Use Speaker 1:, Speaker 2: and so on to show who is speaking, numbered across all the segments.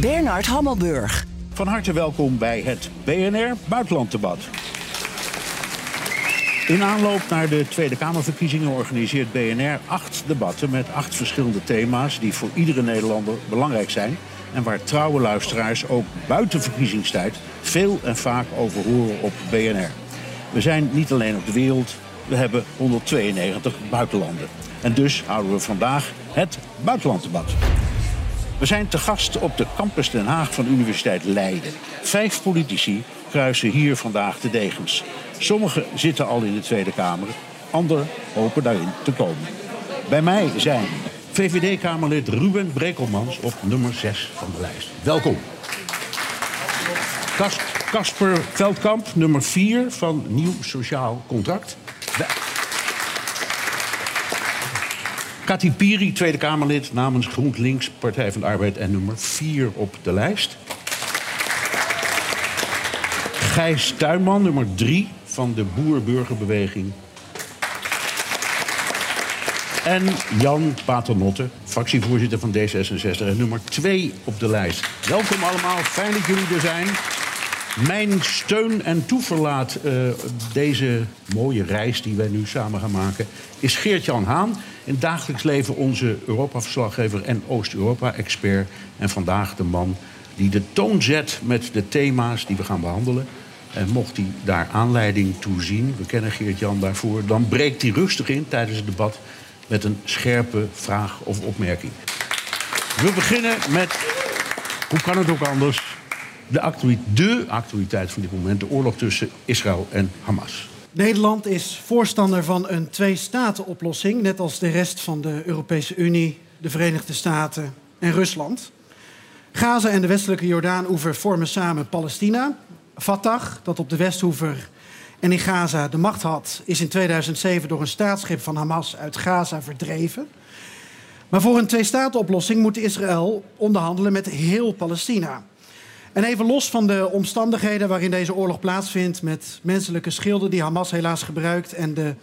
Speaker 1: Bernard Hammelburg.
Speaker 2: Van harte welkom bij het BNR Buitenlanddebat. In aanloop naar de Tweede Kamerverkiezingen organiseert BNR acht debatten met acht verschillende thema's die voor iedere Nederlander belangrijk zijn en waar trouwe luisteraars ook buiten verkiezingstijd veel en vaak over horen op BNR. We zijn niet alleen op de wereld, we hebben 192 buitenlanden. En dus houden we vandaag het buitenlanddebat. We zijn te gast op de campus Den Haag van Universiteit Leiden. Vijf politici kruisen hier vandaag de degens. Sommigen zitten al in de Tweede Kamer, anderen hopen daarin te komen. Bij mij zijn VVD-Kamerlid Ruben Brekelmans op nummer 6 van de lijst. Welkom. Kas- Kasper Veldkamp, nummer 4 van Nieuw Sociaal Contract. Kati Piri, Tweede Kamerlid namens GroenLinks, Partij van de Arbeid en nummer 4 op de lijst. Gijs Tuinman, nummer 3 van de Boer-Burgerbeweging. En Jan Paternotte, fractievoorzitter van D66 en nummer 2 op de lijst. Welkom allemaal, fijn dat jullie er zijn. Mijn steun en toeverlaat eh, deze mooie reis die wij nu samen gaan maken... is Geert-Jan Haan, in het dagelijks leven onze Europa-verslaggever en Oost-Europa-expert. En vandaag de man die de toon zet met de thema's die we gaan behandelen. En mocht hij daar aanleiding toe zien, we kennen Geert-Jan daarvoor... dan breekt hij rustig in tijdens het debat met een scherpe vraag of opmerking. We beginnen met, hoe kan het ook anders... De, actui- de actualiteit van dit moment, de oorlog tussen Israël en Hamas.
Speaker 3: Nederland is voorstander van een twee-staten-oplossing, net als de rest van de Europese Unie, de Verenigde Staten en Rusland. Gaza en de westelijke Jordaan-oever vormen samen Palestina. Fatah, dat op de Westhoever en in Gaza de macht had, is in 2007 door een staatsschip van Hamas uit Gaza verdreven. Maar voor een twee-staten-oplossing moet Israël onderhandelen met heel Palestina. En even los van de omstandigheden waarin deze oorlog plaatsvindt... met menselijke schilden die Hamas helaas gebruikt... en de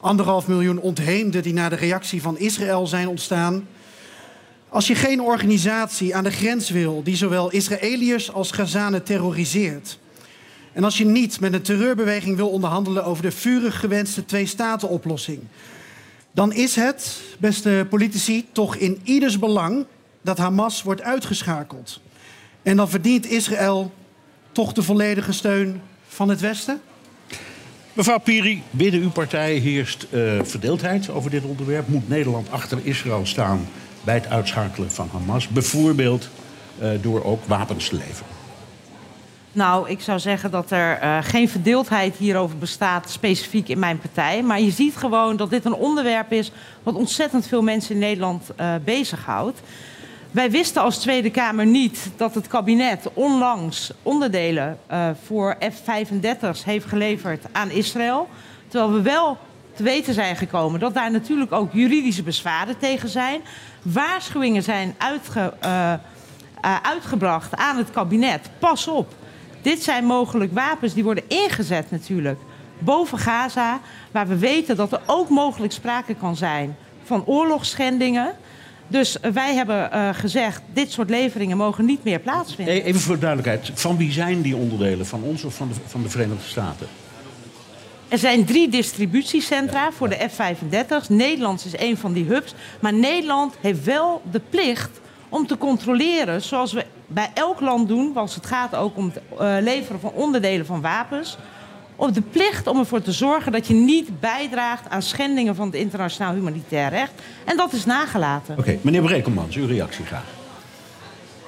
Speaker 3: anderhalf miljoen ontheemden die na de reactie van Israël zijn ontstaan... als je geen organisatie aan de grens wil... die zowel Israëliërs als Gazanen terroriseert... en als je niet met een terreurbeweging wil onderhandelen... over de vurig gewenste twee-staten-oplossing... dan is het, beste politici, toch in ieders belang... dat Hamas wordt uitgeschakeld... En dan verdient Israël toch de volledige steun van het Westen?
Speaker 2: Mevrouw Piri, binnen uw partij heerst eh, verdeeldheid over dit onderwerp. Moet Nederland achter Israël staan bij het uitschakelen van Hamas? Bijvoorbeeld eh, door ook wapens te leveren.
Speaker 4: Nou, ik zou zeggen dat er uh, geen verdeeldheid hierover bestaat, specifiek in mijn partij. Maar je ziet gewoon dat dit een onderwerp is wat ontzettend veel mensen in Nederland uh, bezighoudt. Wij wisten als Tweede Kamer niet dat het kabinet onlangs onderdelen uh, voor F-35's heeft geleverd aan Israël. Terwijl we wel te weten zijn gekomen dat daar natuurlijk ook juridische bezwaren tegen zijn. Waarschuwingen zijn uh, uh, uitgebracht aan het kabinet. Pas op, dit zijn mogelijk wapens die worden ingezet natuurlijk boven Gaza. Waar we weten dat er ook mogelijk sprake kan zijn van oorlogsschendingen. Dus wij hebben uh, gezegd, dit soort leveringen mogen niet meer plaatsvinden.
Speaker 2: Even voor duidelijkheid, van wie zijn die onderdelen? Van ons of van de, van de Verenigde Staten?
Speaker 4: Er zijn drie distributiecentra voor de F-35. Nederland is een van die hubs. Maar Nederland heeft wel de plicht om te controleren, zoals we bij elk land doen... als het gaat ook om het uh, leveren van onderdelen van wapens... op de plicht om ervoor te zorgen dat je niet bijdraagt aan schendingen van het internationaal humanitair recht. En dat is nagelaten.
Speaker 2: Oké, okay, meneer Brekelmans, uw reactie graag.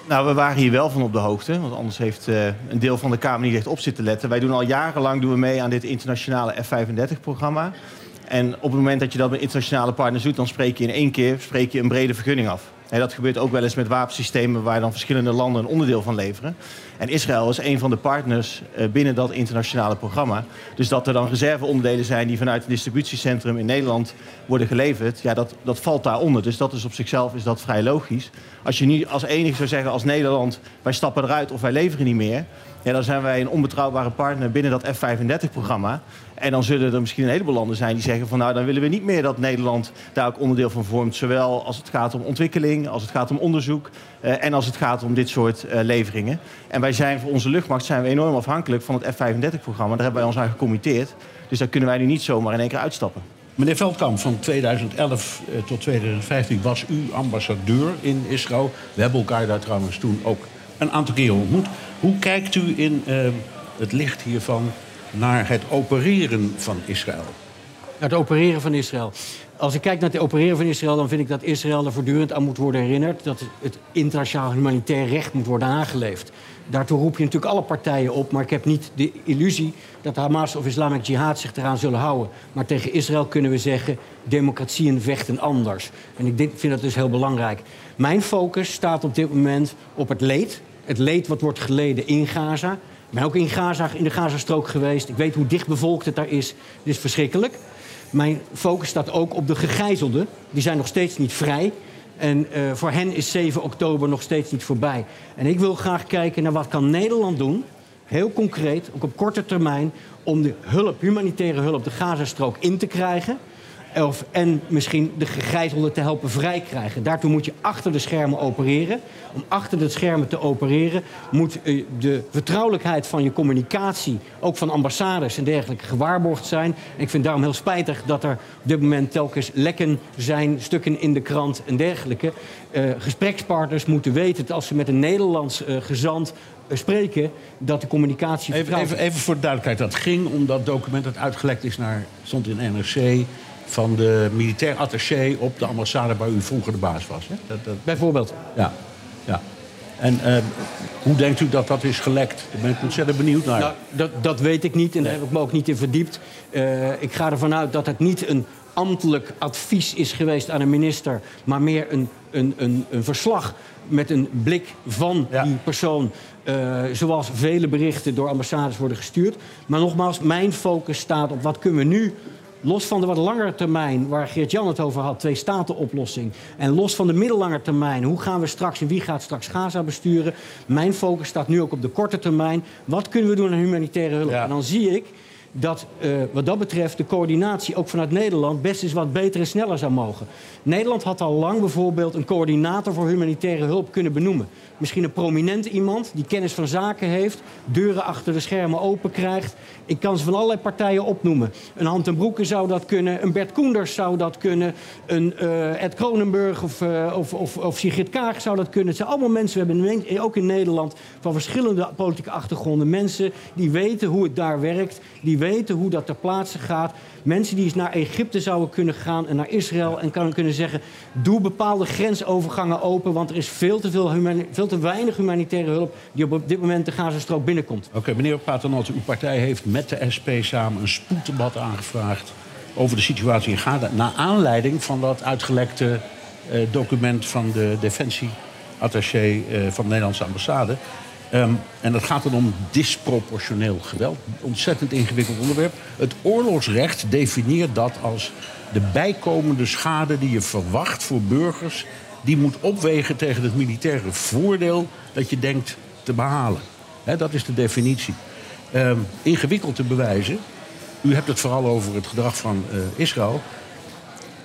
Speaker 5: Nou, we waren hier wel van op de hoogte, want anders heeft uh, een deel van de Kamer niet echt op zitten letten. Wij doen al jarenlang doen we mee aan dit internationale F-35-programma. En op het moment dat je dat met internationale partners doet, dan spreek je in één keer spreek je een brede vergunning af. En dat gebeurt ook wel eens met wapensystemen waar dan verschillende landen een onderdeel van leveren. En Israël is een van de partners eh, binnen dat internationale programma. Dus dat er dan reserveonderdelen zijn die vanuit het distributiecentrum in Nederland worden geleverd, ja, dat, dat valt daaronder. Dus dat is op zichzelf is dat vrij logisch. Als je nu als enige zou zeggen als Nederland, wij stappen eruit of wij leveren niet meer, ja, dan zijn wij een onbetrouwbare partner binnen dat F-35-programma. En dan zullen er misschien een heleboel landen zijn die zeggen van nou dan willen we niet meer dat Nederland daar ook onderdeel van vormt. Zowel als het gaat om ontwikkeling, als het gaat om onderzoek uh, en als het gaat om dit soort uh, leveringen. En wij zijn voor onze luchtmacht zijn we enorm afhankelijk van het F-35-programma. Daar hebben wij ons aan gecommitteerd. Dus daar kunnen wij nu niet zomaar in één keer uitstappen.
Speaker 2: Meneer Veldkamp, van 2011 uh, tot 2015 was u ambassadeur in Israël. We hebben elkaar daar trouwens toen ook een aantal keren ontmoet. Hoe kijkt u in het licht hiervan naar het opereren van Israël?
Speaker 6: Het opereren van Israël. Als ik kijk naar het opereren van Israël, dan vind ik dat Israël er voortdurend aan moet worden herinnerd dat het internationaal humanitair recht moet worden aangeleefd. Daartoe roep je natuurlijk alle partijen op, maar ik heb niet de illusie dat Hamas of Islamic Jihad zich eraan zullen houden. Maar tegen Israël kunnen we zeggen: democratieën vechten anders. En ik vind dat dus heel belangrijk. Mijn focus staat op dit moment op het leed. Het leed wat wordt geleden in Gaza. Ik ben ook in, Gaza, de Gazastrook geweest. Ik weet hoe dicht bevolkt het daar is. Het is verschrikkelijk. Mijn focus staat ook op de gegijzelden. Die zijn nog steeds niet vrij. En uh, voor hen is 7 oktober nog steeds niet voorbij. En ik wil graag kijken naar wat kan Nederland doen, heel concreet, ook op korte termijn, om de hulp, humanitaire hulp, de Gazastrook in te krijgen. Of, en misschien de gegijzelden te helpen vrijkrijgen. Daartoe moet je achter de schermen opereren. Om achter de schermen te opereren moet uh, de vertrouwelijkheid van je communicatie, ook van ambassades en dergelijke, gewaarborgd zijn. En ik vind daarom heel spijtig dat er op dit moment telkens lekken zijn, stukken in de krant en dergelijke. Uh, gesprekspartners moeten weten dat als ze met een Nederlands uh, gezant spreken dat de communicatie.
Speaker 2: Even, even, even, voor de duidelijkheid: dat ging om dat document dat uitgelekt is naar. stond in NRC van de militair attaché op de ambassade waar u vroeger de baas was. Hè?
Speaker 6: Dat, dat... Bijvoorbeeld.
Speaker 2: Ja, ja. En uh, hoe denkt u dat dat is gelekt? Daar ben ik ontzettend benieuwd naar.
Speaker 6: Nou, dat, dat weet ik niet en daar heb ik me ook niet in verdiept. Uh, ik ga ervan uit dat het niet een ambtelijk advies is geweest aan een minister... maar meer een, een, een, een verslag met een blik van ja. die persoon... Uh, zoals vele berichten door ambassades worden gestuurd. Maar nogmaals, mijn focus staat op wat kunnen we nu Los van de wat langere termijn, waar Geert-Jan het over had, twee statenoplossing. En los van de middellange termijn, hoe gaan we straks en wie gaat straks Gaza besturen? Mijn focus staat nu ook op de korte termijn. Wat kunnen we doen aan humanitaire hulp? Ja. En dan zie ik dat uh, wat dat betreft de coördinatie ook vanuit Nederland best eens wat beter en sneller zou mogen. Nederland had al lang bijvoorbeeld een coördinator voor humanitaire hulp kunnen benoemen. Misschien een prominent iemand die kennis van zaken heeft, deuren achter de schermen open krijgt. Ik kan ze van allerlei partijen opnoemen. Een Hand en Broeke zou dat kunnen, een Bert Koenders zou dat kunnen, een uh, Ed Kronenburg of, uh, of, of, of Sigrid Kaag zou dat kunnen. Het zijn allemaal mensen, we hebben ook in Nederland van verschillende politieke achtergronden mensen die weten hoe het daar werkt, die weten hoe dat ter plaatse gaat. Mensen die eens naar Egypte zouden kunnen gaan en naar Israël en kan kunnen zeggen: doe bepaalde grensovergangen open, want er is veel te, veel veel te weinig humanitaire hulp die op dit moment de Gazastrook binnenkomt.
Speaker 2: Oké, okay, meneer Paternotte, uw partij heeft met de SP samen een spoeddebat aangevraagd over de situatie in Gaza. Naar aanleiding van dat uitgelekte uh, document van de defensieattaché uh, van de Nederlandse ambassade. Um, en dat gaat dan om disproportioneel geweld. Ontzettend ingewikkeld onderwerp. Het oorlogsrecht definieert dat als de bijkomende schade die je verwacht voor burgers. die moet opwegen tegen het militaire voordeel dat je denkt te behalen. Dat is de definitie. Um, ingewikkeld te bewijzen. U hebt het vooral over het gedrag van uh, Israël.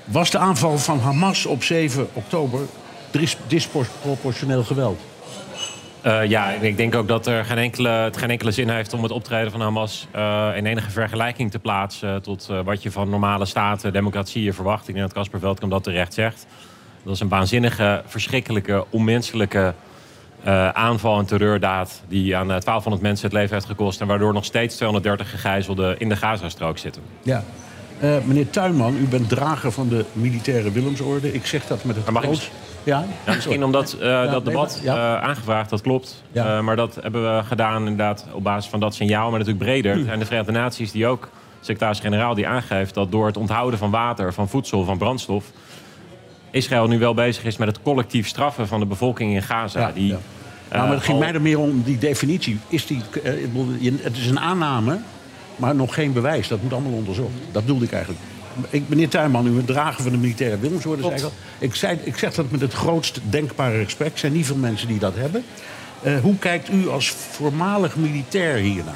Speaker 2: Was de aanval van Hamas op 7 oktober disproportioneel geweld?
Speaker 7: Uh, ja, ik denk ook dat er geen enkele, het geen enkele zin heeft om het optreden van Hamas uh, in enige vergelijking te plaatsen tot uh, wat je van normale staten, democratieën verwacht. Ik denk dat Casper Veldkamp dat terecht zegt. Dat is een waanzinnige, verschrikkelijke, onmenselijke aanval en terreurdaad die aan 1200 mensen het leven heeft gekost en waardoor nog steeds 230 gegijzelden in de Gazastrook zitten.
Speaker 2: Ja. meneer Tuinman, u bent drager van de militaire Willemsorde. Ik zeg dat met het
Speaker 7: grootste
Speaker 2: ja?
Speaker 7: ja misschien omdat uh, ja, dat debat nee, uh, aangevraagd, dat klopt. Uh, maar dat hebben we gedaan inderdaad op basis van dat signaal, maar natuurlijk breder. Hm. En de Verenigde Naties die ook, secretaris-generaal, die aangeeft dat door het onthouden van water, van voedsel, van brandstof, Israël nu wel bezig is met het collectief straffen van de bevolking in Gaza. Die,
Speaker 2: ja. Nou, maar het ging
Speaker 7: al-
Speaker 2: mij er meer om die definitie. Is die, eh, het is een aanname, maar nog geen bewijs. Dat moet allemaal onderzocht. Dat bedoelde ik eigenlijk. Ik, meneer Tuinman, u bent drager van de militaire Willemsorde. ik. Ik, zei, ik zeg dat met het grootst denkbare respect. Er zijn niet veel mensen die dat hebben. Eh, hoe kijkt u als voormalig militair hiernaar?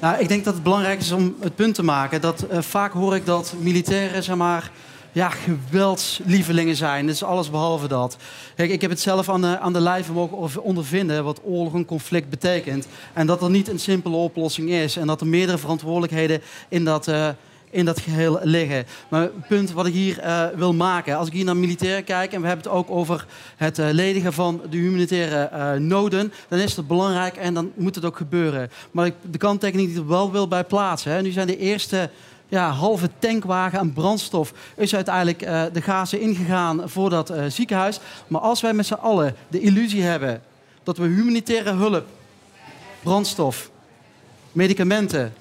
Speaker 8: Nou, ik denk dat het belangrijk is om het punt te maken dat eh, vaak hoor ik dat militairen, zeg maar, ja, geweldslievelingen zijn. Dat is alles behalve dat. Kijk, ik heb het zelf aan de, aan de lijve mogen ondervinden wat oorlog en conflict betekent. En dat er niet een simpele oplossing is. En dat er meerdere verantwoordelijkheden in dat, eh, in dat geheel liggen. Maar het punt wat ik hier eh, wil maken, als ik hier naar militair kijk... en we hebben het ook over het eh, ledigen van de humanitaire eh, noden... dan is het belangrijk en dan moet het ook gebeuren. Maar ik, de kanttekening die ik er wel wil bij plaatsen... Hè, nu zijn de eerste ja, halve tankwagen aan brandstof is uiteindelijk de Gaza ingegaan voor dat ziekenhuis. Maar als wij met z'n allen de illusie hebben dat we humanitaire hulp, brandstof, medicamenten,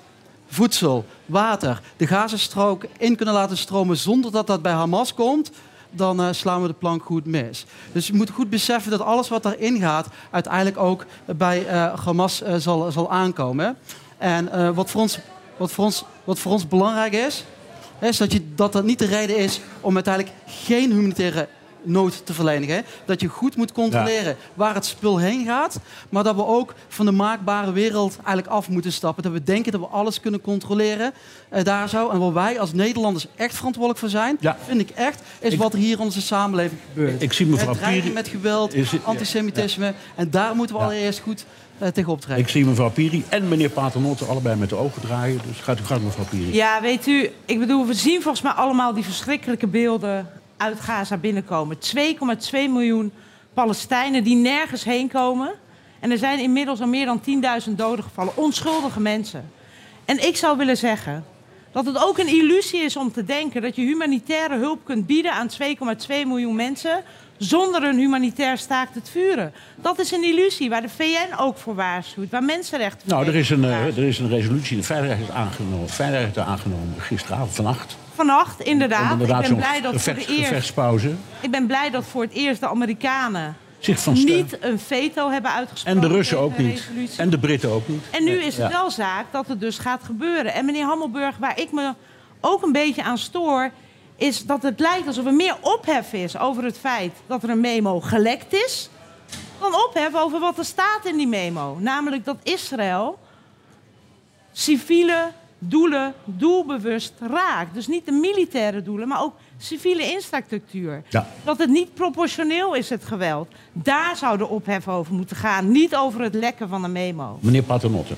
Speaker 8: voedsel, water, de Gazastrook in kunnen laten stromen zonder dat dat bij Hamas komt, dan eh, slaan we de plank goed mis. Dus je moet goed beseffen dat alles wat daarin gaat uiteindelijk ook bij eh, Hamas eh, zal, zal aankomen. En wat, voor ons, wat, voor ons, wat voor ons belangrijk is, is dat, je, dat dat niet de reden is om uiteindelijk geen humanitaire nood te verlenen. Hè? Dat je goed moet controleren waar het spul heen gaat. Maar dat we ook van de maakbare wereld eigenlijk af moeten stappen. Dat we denken dat we alles kunnen controleren eh, daar zo. En waar wij als Nederlanders echt verantwoordelijk voor zijn,
Speaker 2: Ja.
Speaker 8: vind ik echt, is
Speaker 2: Ik-
Speaker 8: wat er hier in onze samenleving gebeurt.
Speaker 2: Ik zie mevrouw
Speaker 8: met geweld,
Speaker 2: Is het- ja,
Speaker 8: antisemitisme. En daar moeten we
Speaker 2: Ja.
Speaker 8: allereerst goed eh, tegen optreden.
Speaker 2: Ik zie mevrouw Piri en meneer Paternotte allebei met de ogen draaien. Dus gaat u gang, mevrouw Piri.
Speaker 4: Ja, weet u, ik bedoel, we zien volgens mij allemaal die verschrikkelijke beelden uit Gaza binnenkomen. 2,2 miljoen Palestijnen die nergens heen komen. En er zijn inmiddels al meer dan 10.000 doden gevallen. Onschuldige mensen. En ik zou willen zeggen dat het ook een illusie is om te denken dat je humanitaire hulp kunt bieden aan 2,2 miljoen mensen zonder een humanitair staakt het vuren. Dat is een illusie waar de VN ook voor waarschuwt, waar mensenrechten
Speaker 2: Nou, er is, een, eh, er is een resolutie, de veiligheid is aangenomen, veiligheid is aangenomen gisteravond, vannacht.
Speaker 4: Vannacht, inderdaad. Ik ben blij dat voor de eerst Ik ben blij dat voor het eerst de Amerikanen
Speaker 2: zich van
Speaker 4: niet een veto hebben uitgesproken.
Speaker 2: En de Russen ook
Speaker 4: de
Speaker 2: niet. En de Britten ook niet.
Speaker 4: En nu is het wel zaak dat het dus gaat gebeuren. En meneer Hammelburg, waar ik me ook een beetje aan stoor... is dat het lijkt alsof er meer ophef is over het feit dat er een memo gelekt is... dan ophef over wat er staat in die memo. Namelijk dat Israël civiele doelen doelbewust raakt. Dus niet de militaire doelen, maar ook civiele infrastructuur.
Speaker 2: Ja.
Speaker 4: Dat het niet proportioneel is, het geweld. Daar zou de ophef over moeten gaan. Niet over het lekken van een memo.
Speaker 2: Meneer Paternotte.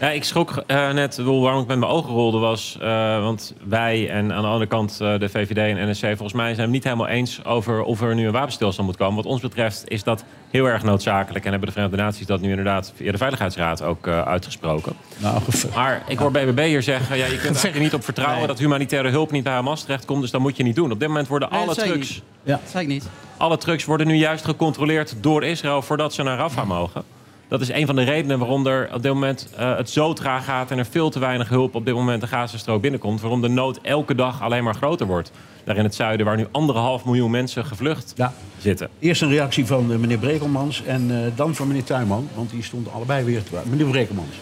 Speaker 7: Ja, ik schrok eh, net, waarom ik met mijn ogen rolde was... eh, want wij en aan de andere kant eh, de VVD en NSC... volgens mij zijn we niet helemaal eens over of er nu een wapenstilstand moet komen. Wat ons betreft is dat heel erg noodzakelijk... en hebben de Verenigde Naties dat nu inderdaad via de Veiligheidsraad ook uitgesproken.
Speaker 2: Nou,
Speaker 7: Maar ik hoor BBB hier zeggen... Ja, je kunt er niet op vertrouwen dat humanitaire hulp niet bij Hamas terechtkomt... dus dat moet je niet doen. Op dit moment worden
Speaker 8: Nee,
Speaker 7: alle trucks...
Speaker 8: Dat zei ik niet.
Speaker 7: Alle trucks worden nu juist gecontroleerd door Israël voordat ze naar Rafah mogen. Dat is een van de redenen waarom er op dit moment eh, het zo traag gaat en er veel te weinig hulp op dit moment de Gazastrook binnenkomt. Waarom de nood elke dag alleen maar groter wordt. Daar in het zuiden, waar nu anderhalf miljoen mensen gevlucht
Speaker 2: Ja.
Speaker 7: zitten.
Speaker 2: Eerst een reactie van eh, meneer Brekelmans en eh, dan van meneer Tuinman. Want die stonden allebei weer te. Meneer Brekelmans.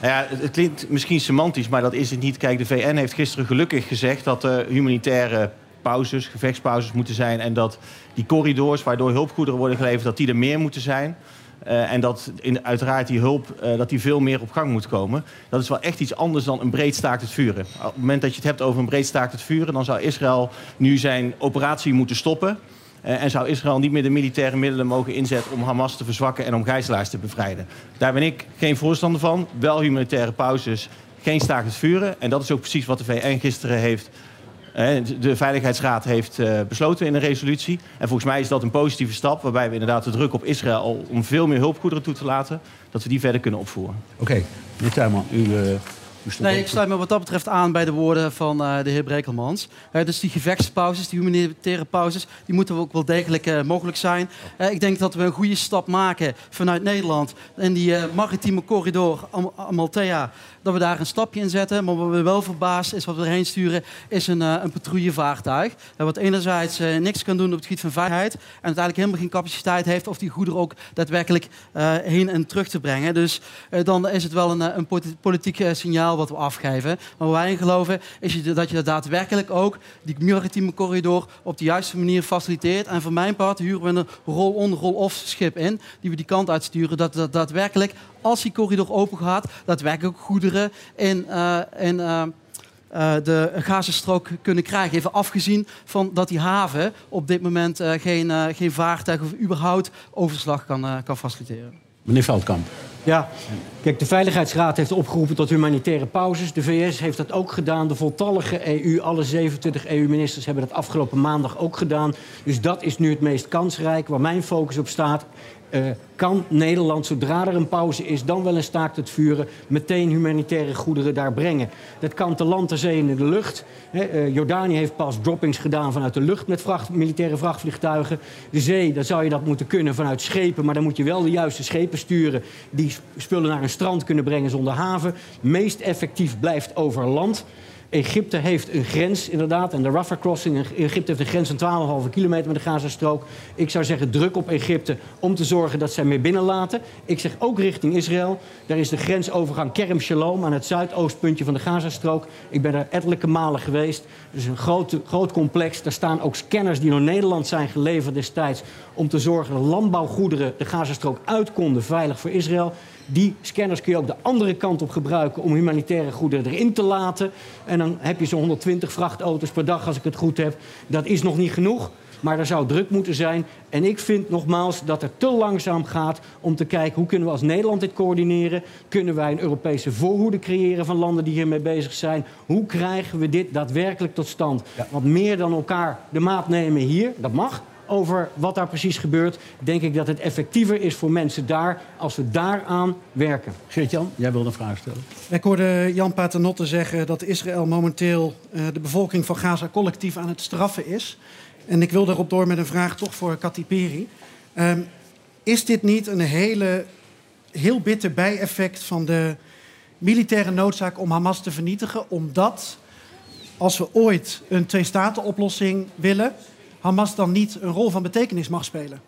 Speaker 5: Nou ja, het, het klinkt misschien semantisch, maar dat is het niet. Kijk, de VN heeft gisteren gelukkig gezegd dat er humanitaire pauzes, gevechtspauzes moeten zijn. En dat die corridors waardoor hulpgoederen worden geleverd, dat die er meer moeten zijn. Eh, en dat in, uiteraard die hulp eh, dat die veel meer op gang moet komen. Dat is wel echt iets anders dan een breed staakt het vuren. Op het moment dat je het hebt over een breed staakt het vuren, dan zou Israël nu zijn operatie moeten stoppen. Eh, en zou Israël niet meer de militaire middelen mogen inzetten om Hamas te verzwakken en om gijzelaars te bevrijden. Daar ben ik geen voorstander van. Wel humanitaire pauzes, geen staakt het vuren. En dat is ook precies wat de VN gisteren heeft de Veiligheidsraad heeft eh, besloten in een resolutie. En volgens mij is dat een positieve stap... waarbij we inderdaad de druk op Israël om veel meer hulpgoederen toe te laten... dat we die verder kunnen opvoeren.
Speaker 2: Oké, meneer Tuinman, u, stond
Speaker 8: Nee, ik sluit me wat dat betreft aan bij de woorden van eh, de heer Brekelmans. Eh, dus die gevechtspauzes, die humanitaire pauzes, die moeten ook wel degelijk eh, mogelijk zijn. Ik denk dat we een goede stap maken vanuit Nederland in die maritieme corridor Am- Amalthea. Dat we daar een stapje in zetten. Maar wat we wel verbaasd is wat we erheen sturen, is een, een patrouillevaartuig. Wat enerzijds niks kan doen op het gebied van veiligheid. En uiteindelijk helemaal geen capaciteit heeft of die goederen ook daadwerkelijk heen en terug te brengen. Dus dan is het wel een, een politi- politiek signaal wat we afgeven. Maar waar wij in geloven is dat je daadwerkelijk ook die maritieme corridor op de juiste manier faciliteert. En voor mijn part huren we een roll-on, roll-off schip in. Die we die kant uitsturen. Dat, dat daadwerkelijk, als die corridor open gaat, daadwerkelijk goederen in, eh, eh, eh, de Gazastrook kunnen krijgen. Even afgezien van dat die haven op dit moment geen, geen vaartuig of überhaupt overslag kan, kan faciliteren.
Speaker 2: Meneer Veldkamp.
Speaker 6: Ja, kijk, de Veiligheidsraad heeft opgeroepen tot humanitaire pauzes. De VS heeft dat ook gedaan. De voltallige EU, alle 27 EU-ministers hebben dat afgelopen maandag ook gedaan. Dus dat is nu het meest kansrijk. Waar mijn focus op staat, eh, kan Nederland, zodra er een pauze is, dan wel een staakt het vuren, meteen humanitaire goederen daar brengen. Dat kan te land, te zee en in de lucht. Eh, Jordanië heeft pas droppings gedaan vanuit de lucht met vracht, militaire vrachtvliegtuigen. De zee, daar zou je dat moeten kunnen vanuit schepen, maar dan moet je wel de juiste schepen sturen die spullen naar een strand kunnen brengen zonder haven. Meest effectief blijft over land. Egypte heeft een grens, inderdaad. En de Rafah Crossing, Egypte heeft een grens van 12,5 kilometer met de Gazastrook. Ik zou zeggen, druk op Egypte om te zorgen dat zij meer binnenlaten. Ik zeg ook richting Israël. Daar is de grensovergang Kerem Shalom aan het zuidoostpuntje van de Gazastrook. Ik ben er ettelijke malen geweest. Het is een groot, groot complex. Daar staan ook scanners die door Nederland zijn geleverd destijds... om te zorgen dat landbouwgoederen de Gazastrook uit konden, veilig voor Israël. Die scanners kun je ook de andere kant op gebruiken om humanitaire goederen erin te laten. En dan heb je zo'n 120 vrachtauto's per dag, als ik het goed heb. Dat is nog niet genoeg, maar er zou druk moeten zijn. En ik vind nogmaals dat het te langzaam gaat om te kijken hoe kunnen we als Nederland dit coördineren. Kunnen wij een Europese voorhoede creëren van landen die hiermee bezig zijn? Hoe krijgen we dit daadwerkelijk tot stand? Want meer dan elkaar de maat nemen hier, dat mag over wat daar precies gebeurt, denk ik dat het effectiever is voor mensen daar als we daaraan werken.
Speaker 2: Geert-Jan, jij wilde een vraag stellen.
Speaker 3: Ik hoorde Jan Paternotte zeggen dat Israël momenteel eh, de bevolking van Gaza collectief aan het straffen is. En ik wil daarop door met een vraag toch voor Kati Peri. Ehm, is dit niet een hele, heel bitter bijeffect van de militaire noodzaak om Hamas te vernietigen? Omdat, als we ooit een twee-staten-oplossing willen, Hamas dan niet een rol van betekenis mag spelen?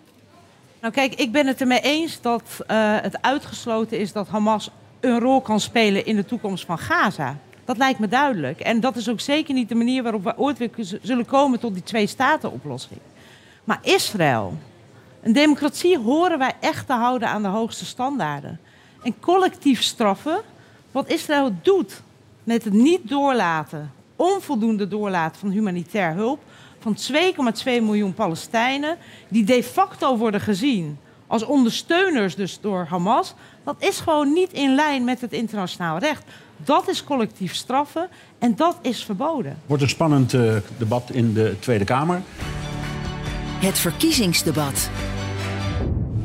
Speaker 4: Nou kijk, ik ben het ermee eens dat eh, het uitgesloten is dat Hamas een rol kan spelen in de toekomst van Gaza. Dat lijkt me duidelijk. En dat is ook zeker niet de manier waarop we ooit weer zullen komen tot die twee-staten-oplossing. Maar Israël, een democratie horen wij echt te houden aan de hoogste standaarden. En collectief straffen, wat Israël doet met het niet doorlaten, onvoldoende doorlaten van humanitair hulp, van 2,2 miljoen Palestijnen, die de facto worden gezien als ondersteuners dus door Hamas, dat is gewoon niet in lijn met het internationaal recht. Dat is collectief straffen en dat is verboden.
Speaker 2: Wordt een spannend eh, debat in de Tweede Kamer.
Speaker 1: Het verkiezingsdebat.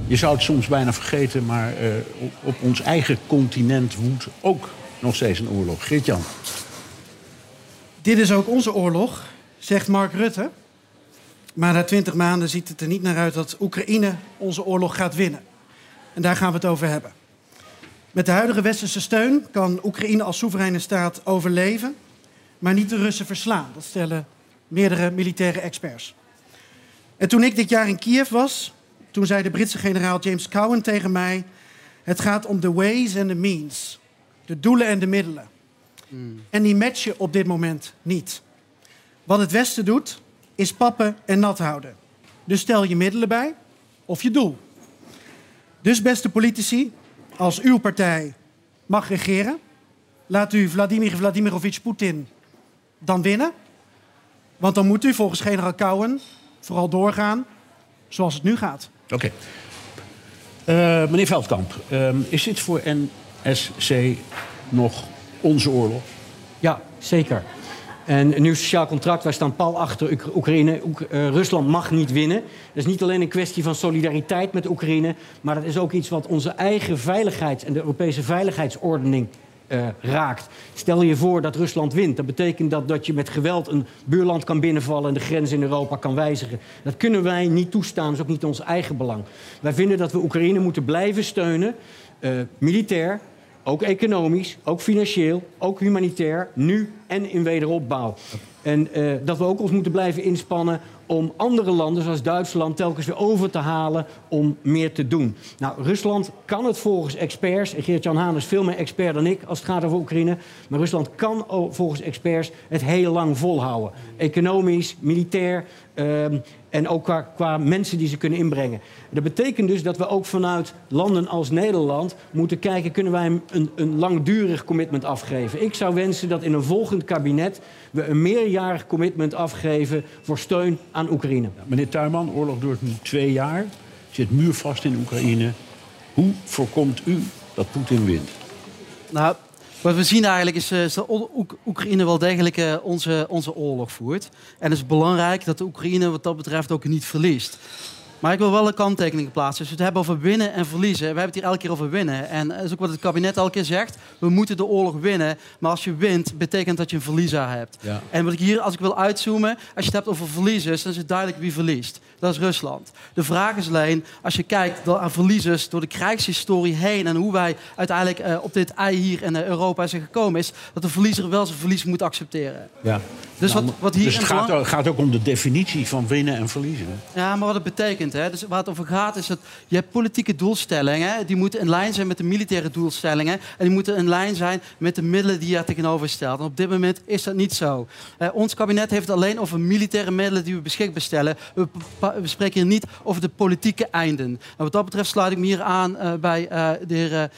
Speaker 2: Je zou het soms bijna vergeten, maar eh, op, op ons eigen continent woedt ook nog steeds een oorlog. Geert-Jan.
Speaker 3: Dit is ook onze oorlog, zegt Mark Rutte. Maar na twintig maanden ziet het er niet naar uit dat Oekraïne onze oorlog gaat winnen. En daar gaan we het over hebben. Met de huidige westerse steun kan Oekraïne als soevereine staat overleven, maar niet de Russen verslaan. Dat stellen meerdere militaire experts. En toen ik dit jaar in Kiev was, toen zei de Britse generaal James Cowan tegen mij: Het gaat om de ways en de means, de doelen en de middelen. En die matchen op dit moment niet. Wat het Westen doet, is pappen en nat houden. Dus stel je middelen bij of je doel. Dus beste politici, als uw partij mag regeren, laat u Vladimir Vladimirovich Poetin dan winnen. Want dan moet u volgens generaal Cowen vooral doorgaan zoals het nu gaat.
Speaker 2: Oké. Eh, meneer Veldkamp, ehm, is dit voor NSC nog onze oorlog?
Speaker 6: Ja, zeker. En een nieuw sociaal contract, wij staan pal achter Oek- Oekraïne. Oek- eh, Rusland mag niet winnen. Dat is niet alleen een kwestie van solidariteit met Oekraïne, maar dat is ook iets wat onze eigen veiligheids- en de Europese veiligheidsordening eh, raakt. Stel je voor dat Rusland wint. Dat betekent dat, dat je met geweld een buurland kan binnenvallen... en de grens in Europa kan wijzigen. Dat kunnen wij niet toestaan. Dat is ook niet ons eigen belang. Wij vinden dat we Oekraïne moeten blijven steunen. Uh, militair, ook economisch, ook financieel, ook humanitair, nu en in wederopbouw. En uh, dat we ook ons moeten blijven inspannen om andere landen, zoals Duitsland, telkens weer over te halen om meer te doen. Nou, Rusland kan het volgens experts, en Geert-Jan Haan is veel meer expert dan ik als het gaat over Oekraïne, maar Rusland kan volgens experts het heel lang volhouden. Economisch, militair, um, en ook qua, qua, mensen die ze kunnen inbrengen. Dat betekent dus dat we ook vanuit landen als Nederland moeten kijken... kunnen wij een, een langdurig commitment afgeven. Ik zou wensen dat in een volgend kabinet... we een meerjarig commitment afgeven voor steun aan Oekraïne.
Speaker 2: Ja, meneer Tuinman, oorlog duurt nu twee jaar. Zit muurvast in Oekraïne. Hoe voorkomt u dat Poetin wint?
Speaker 8: Nou, wat we zien eigenlijk is, is dat Oekraïne wel degelijk uh, onze, onze oorlog voert. En het is belangrijk dat de Oekraïne wat dat betreft ook niet verliest. Maar ik wil wel een kanttekening plaatsen. Als we het hebben over winnen en verliezen. We hebben het hier elke keer over winnen. En dat is ook wat het kabinet elke keer zegt. We moeten de oorlog winnen. Maar als je wint, betekent dat je een verliezer hebt. Ja. En wat ik hier, als ik wil uitzoomen. Als je het hebt over verliezers, dan is het duidelijk wie verliest. Dat is Rusland. De vraag is alleen, als je kijkt naar verliezers door de krijgshistorie heen. En hoe wij uiteindelijk uh, op dit ei hier in Europa zijn gekomen. Is dat de verliezer wel zijn verlies moet accepteren.
Speaker 2: Ja. Dus, nou, wat, wat hier dus het gaat, gaat, ook om de definitie van winnen en verliezen.
Speaker 8: Ja, maar wat het betekent. Hè? Dus waar het over gaat is dat je hebt politieke doelstellingen. Die moeten in lijn zijn met de militaire doelstellingen. En die moeten in lijn zijn met de middelen die je er tegenover stelt. En op dit moment is dat niet zo. Uh, ons kabinet heeft het alleen over militaire middelen die we beschikbaar stellen. We, we spreken hier niet over de politieke einden. En wat dat betreft sluit ik me hier aan uh, bij uh, de heer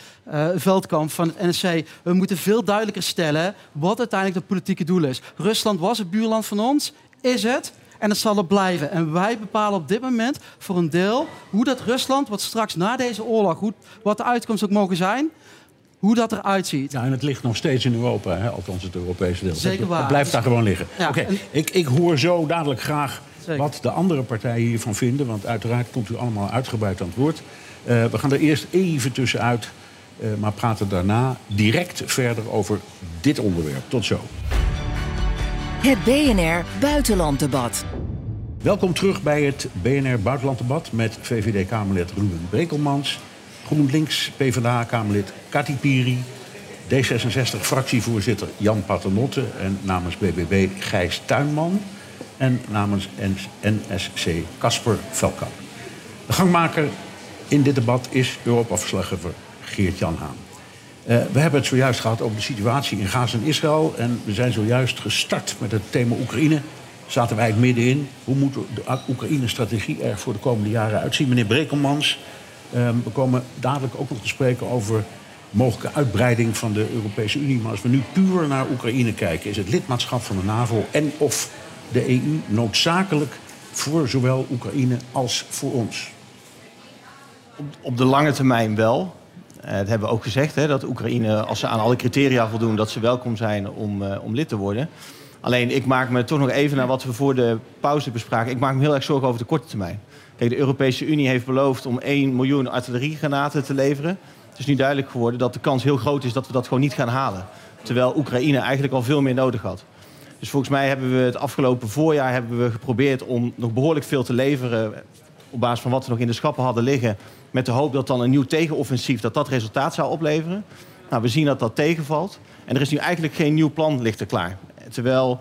Speaker 8: Veldkamp van het NSC. We moeten veel duidelijker stellen wat uiteindelijk het politieke doel is. Rusland was het buurland van ons, is het. En het zal er blijven. En wij bepalen op dit moment voor een deel hoe dat Rusland, wat straks na deze oorlog, hoe, wat de uitkomst ook mogen zijn, hoe dat eruit ziet.
Speaker 2: Ja, en het ligt nog steeds in Europa, hè? althans het Europese deel.
Speaker 8: Zeker waar.
Speaker 2: Het blijft daar gewoon liggen. Ja, Oké, en... ik, ik hoor zo dadelijk graag Zeker. wat de andere partijen hiervan vinden. Want uiteraard komt u allemaal uitgebreid aan het woord. Uh, we gaan er eerst even tussenuit, uh, maar praten daarna direct verder over dit onderwerp. Tot zo.
Speaker 1: Het BNR Buitenlanddebat.
Speaker 2: Welkom terug bij het BNR Buitenlanddebat met VVD-Kamerlid Ruben Brekelmans, GroenLinks PvdA-Kamerlid Kati Piri, D66-fractievoorzitter Jan Paternotte en namens BBB Gijs Tuinman en namens NSC Casper Velkamp. De gangmaker in dit debat is Europa-verslaggever Geert-Jan Haan. Uh, we hebben het zojuist gehad over de situatie in Gaza en Israël. En we zijn zojuist gestart met het thema Oekraïne. Zaten wij eigenlijk middenin. Hoe moet de Oekraïne-strategie er voor de komende jaren uitzien? Meneer Brekelmans, uh, we komen dadelijk ook nog te spreken over mogelijke uitbreiding van de Europese Unie. Maar als we nu puur naar Oekraïne kijken, is het lidmaatschap van de NAVO en of de EU noodzakelijk voor zowel Oekraïne als voor ons?
Speaker 5: Op, de lange termijn wel. Uh, dat hebben we ook gezegd, hè, dat Oekraïne, als ze aan alle criteria voldoen, dat ze welkom zijn om, uh, om lid te worden. Alleen ik maak me toch nog even naar wat we voor de pauze bespraken. Ik maak me heel erg zorgen over de korte termijn. Kijk, de Europese Unie heeft beloofd om 1 miljoen artilleriegranaten te leveren. Het is nu duidelijk geworden dat de kans heel groot is dat we dat gewoon niet gaan halen. Terwijl Oekraïne eigenlijk al veel meer nodig had. Dus volgens mij hebben we het afgelopen voorjaar hebben we geprobeerd om nog behoorlijk veel te leveren op basis van wat we nog in de schappen hadden liggen. Met de hoop dat dan een nieuw tegenoffensief dat dat resultaat zou opleveren. Nou, we zien dat dat tegenvalt. En er is nu eigenlijk geen nieuw plan ligt klaar. Terwijl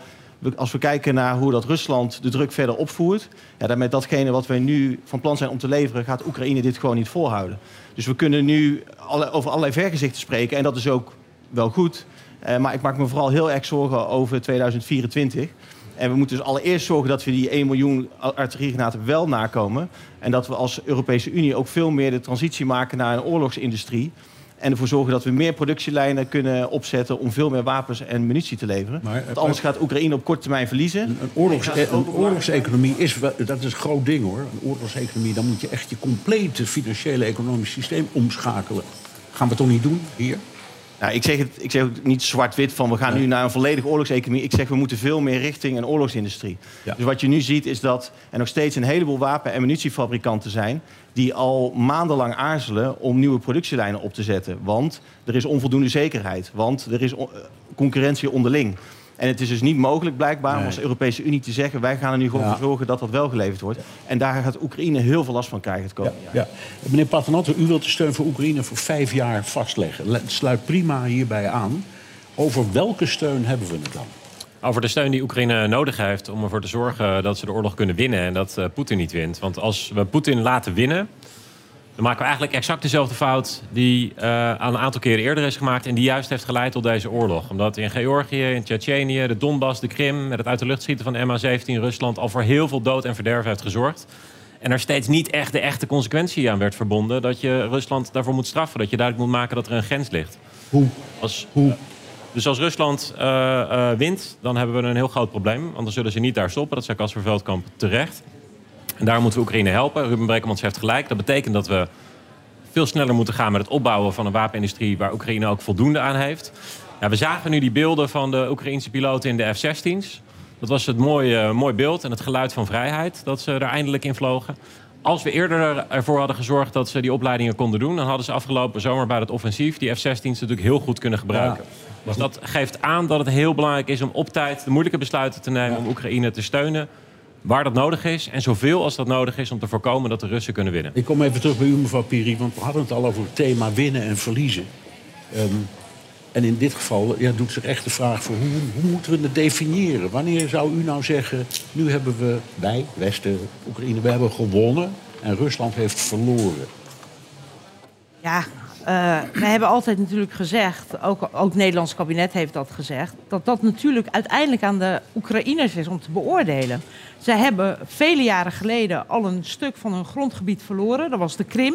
Speaker 5: als we kijken naar hoe dat Rusland de druk verder opvoert... Ja, dan met datgene wat wij nu van plan zijn om te leveren... gaat Oekraïne dit gewoon niet volhouden. Dus we kunnen nu over allerlei vergezichten spreken. En dat is ook wel goed. Uh, maar ik maak me vooral heel erg zorgen over 2024... En we moeten dus allereerst zorgen dat we die 1 miljoen artilleriegranaten wel nakomen. En dat we als Europese Unie ook veel meer de transitie maken naar een oorlogsindustrie. En ervoor zorgen dat we meer productielijnen kunnen opzetten om veel meer wapens en munitie te leveren. Maar, Want anders gaat Oekraïne op korte termijn verliezen.
Speaker 2: Een, een, oorlogs, een oorlogseconomie is, dat is een groot ding hoor. Een oorlogseconomie, dan moet je echt je complete financiële economisch systeem omschakelen. Gaan we toch niet doen hier?
Speaker 5: Nou, ik, zeg het, ik zeg ook niet zwart-wit van we gaan nu naar een volledige oorlogseconomie. Ik zeg we moeten veel meer richting een oorlogsindustrie. Dus wat je nu ziet is dat er nog steeds een heleboel wapen- en munitiefabrikanten zijn... die al maandenlang aarzelen om nieuwe productielijnen op te zetten. Want er is onvoldoende zekerheid. Want er is eh, concurrentie onderling. En het is dus niet mogelijk blijkbaar om als Europese Unie te zeggen... wij gaan er nu gewoon
Speaker 2: Ja.
Speaker 5: voor zorgen dat dat wel geleverd wordt. En daar gaat Oekraïne heel veel last van krijgen het komende jaar.
Speaker 2: Ja. Meneer Paternotte, u wilt de steun voor Oekraïne voor vijf jaar vastleggen. Het sluit prima hierbij aan. Over welke steun hebben we het dan?
Speaker 7: Over de steun die Oekraïne nodig heeft om ervoor te zorgen dat ze de oorlog kunnen winnen en dat eh, Poetin niet wint. Want als we Poetin laten winnen, dan maken we eigenlijk exact dezelfde fout die eh, aan een aantal keren eerder is gemaakt en die juist heeft geleid tot deze oorlog. Omdat in Georgië, in Tsjetsjenië, de Donbass, de Krim, met het uit de lucht schieten van MH17 Rusland al voor heel veel dood en verderf heeft gezorgd. En er steeds niet echt de echte consequentie aan werd verbonden dat je Rusland daarvoor moet straffen. Dat je duidelijk moet maken dat er een grens ligt.
Speaker 2: Hoe?
Speaker 7: Als, Hoe? Dus als Rusland eh, eh, wint, dan hebben we een heel groot probleem. Want dan zullen ze niet daar stoppen. Dat zei Casper Veldkamp terecht. En daar moeten we Oekraïne helpen. Ruben Brekelmans heeft gelijk. Dat betekent dat we veel sneller moeten gaan met het opbouwen van een wapenindustrie... waar Oekraïne ook voldoende aan heeft. Ja, we zagen nu die beelden van de Oekraïnse piloten in de F-16's. Dat was het mooie, mooi beeld en het geluid van vrijheid... dat ze er eindelijk in vlogen. Als we eerder ervoor hadden gezorgd dat ze die opleidingen konden doen... dan hadden ze afgelopen zomer bij het offensief die F-16's natuurlijk heel goed kunnen gebruiken. Dus dat geeft aan dat het heel belangrijk is om op tijd de moeilijke besluiten te nemen... om Oekraïne te steunen waar dat nodig is. En zoveel als dat nodig is om te voorkomen dat de Russen kunnen winnen.
Speaker 2: Ik kom even terug bij u, mevrouw Piri, want we hadden het al over het thema winnen en verliezen. Ehm, en in dit geval ja, doet zich echt de vraag voor hoe, hoe moeten we het definiëren? Wanneer zou u nou zeggen, nu hebben we, wij, Westen, Oekraïne, we hebben gewonnen en Rusland heeft verloren?
Speaker 4: Ja, eh wij hebben altijd natuurlijk gezegd, ook, ook het Nederlands kabinet heeft dat gezegd, dat dat natuurlijk uiteindelijk aan de Oekraïners is om te beoordelen. Zij hebben vele jaren geleden al een stuk van hun grondgebied verloren, dat was de Krim.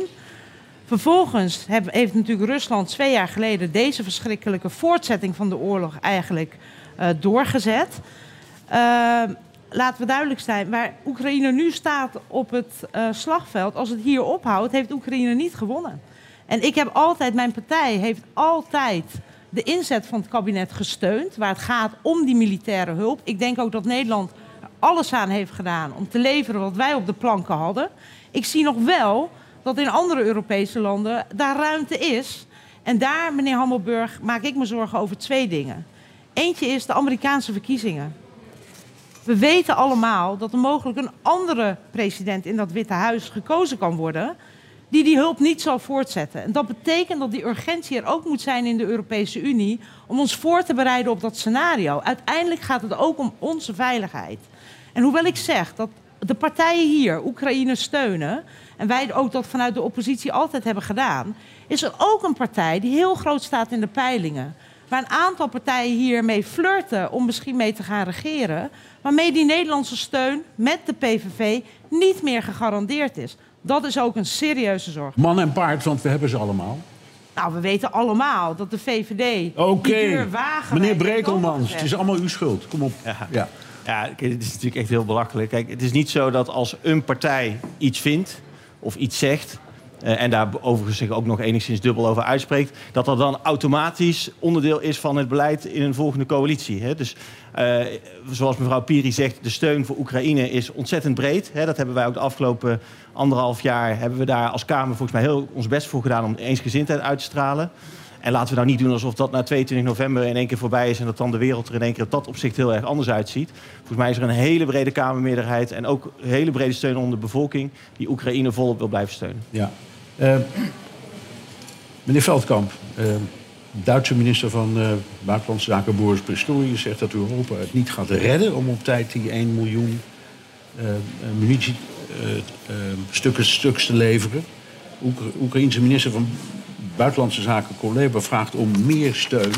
Speaker 4: Vervolgens heeft natuurlijk Rusland twee jaar geleden deze verschrikkelijke voortzetting van de oorlog eigenlijk eh, doorgezet. Eh, laten we duidelijk zijn, waar Oekraïne nu staat op het eh, slagveld, als het hier ophoudt, heeft Oekraïne niet gewonnen. En ik heb altijd, mijn partij heeft altijd de inzet van het kabinet gesteund, waar het gaat om die militaire hulp. Ik denk ook dat Nederland er alles aan heeft gedaan om te leveren wat wij op de planken hadden. Ik zie nog wel dat in andere Europese landen daar ruimte is. En daar, meneer Hammelburg, maak ik me zorgen over twee dingen. Eentje is de Amerikaanse verkiezingen. We weten allemaal dat er mogelijk een andere president in dat Witte Huis gekozen kan worden. Die die hulp niet zal voortzetten. En dat betekent dat die urgentie er ook moet zijn in de Europese Unie. om ons voor te bereiden op dat scenario. Uiteindelijk gaat het ook om onze veiligheid. En hoewel ik zeg dat de partijen hier Oekraïne steunen. en wij ook dat vanuit de oppositie altijd hebben gedaan. is er ook een partij die heel groot staat in de peilingen waar een aantal partijen hiermee flirten om misschien mee te gaan regeren, waarmee die Nederlandse steun met de PVV niet meer gegarandeerd is. Dat is ook een serieuze zorg.
Speaker 2: Man en paard, want we hebben ze allemaal.
Speaker 4: Nou, we weten allemaal dat de VVD
Speaker 2: Oké,
Speaker 4: die deur wagen
Speaker 2: meneer Brekelmans, het is allemaal uw schuld. Kom op.
Speaker 5: Ja.
Speaker 2: Ja.
Speaker 5: Ja, het is natuurlijk echt heel belachelijk. Kijk, het is niet zo dat als een partij iets vindt of iets zegt... eh, en daar overigens zich ook nog enigszins dubbel over uitspreekt... dat dat dan automatisch onderdeel is van het beleid in een volgende coalitie. Hè? Dus eh, zoals mevrouw Piri zegt, de steun voor Oekraïne is ontzettend breed. Hè? Dat hebben wij ook de afgelopen anderhalf jaar... hebben we daar als Kamer volgens mij heel ons best voor gedaan... om eensgezindheid uit te stralen. En laten we nou niet doen alsof dat na 22 november in één keer voorbij is... en dat dan de wereld er in één keer op dat opzicht heel erg anders uitziet. Volgens mij is er een hele brede Kamermeerderheid... en ook hele brede steun onder de bevolking... die Oekraïne volop wil blijven steunen.
Speaker 2: Ja. Eh, meneer Veldkamp, eh, Duitse minister van eh, Buitenlandse Zaken Boris Pistorius zegt dat Europa het niet gaat redden om op tijd die 1 miljoen eh munitie eh, eh, stukken, stuks te leveren. Oekra Oekraïense minister van Buitenlandse Zaken Kuleba vraagt om meer steun.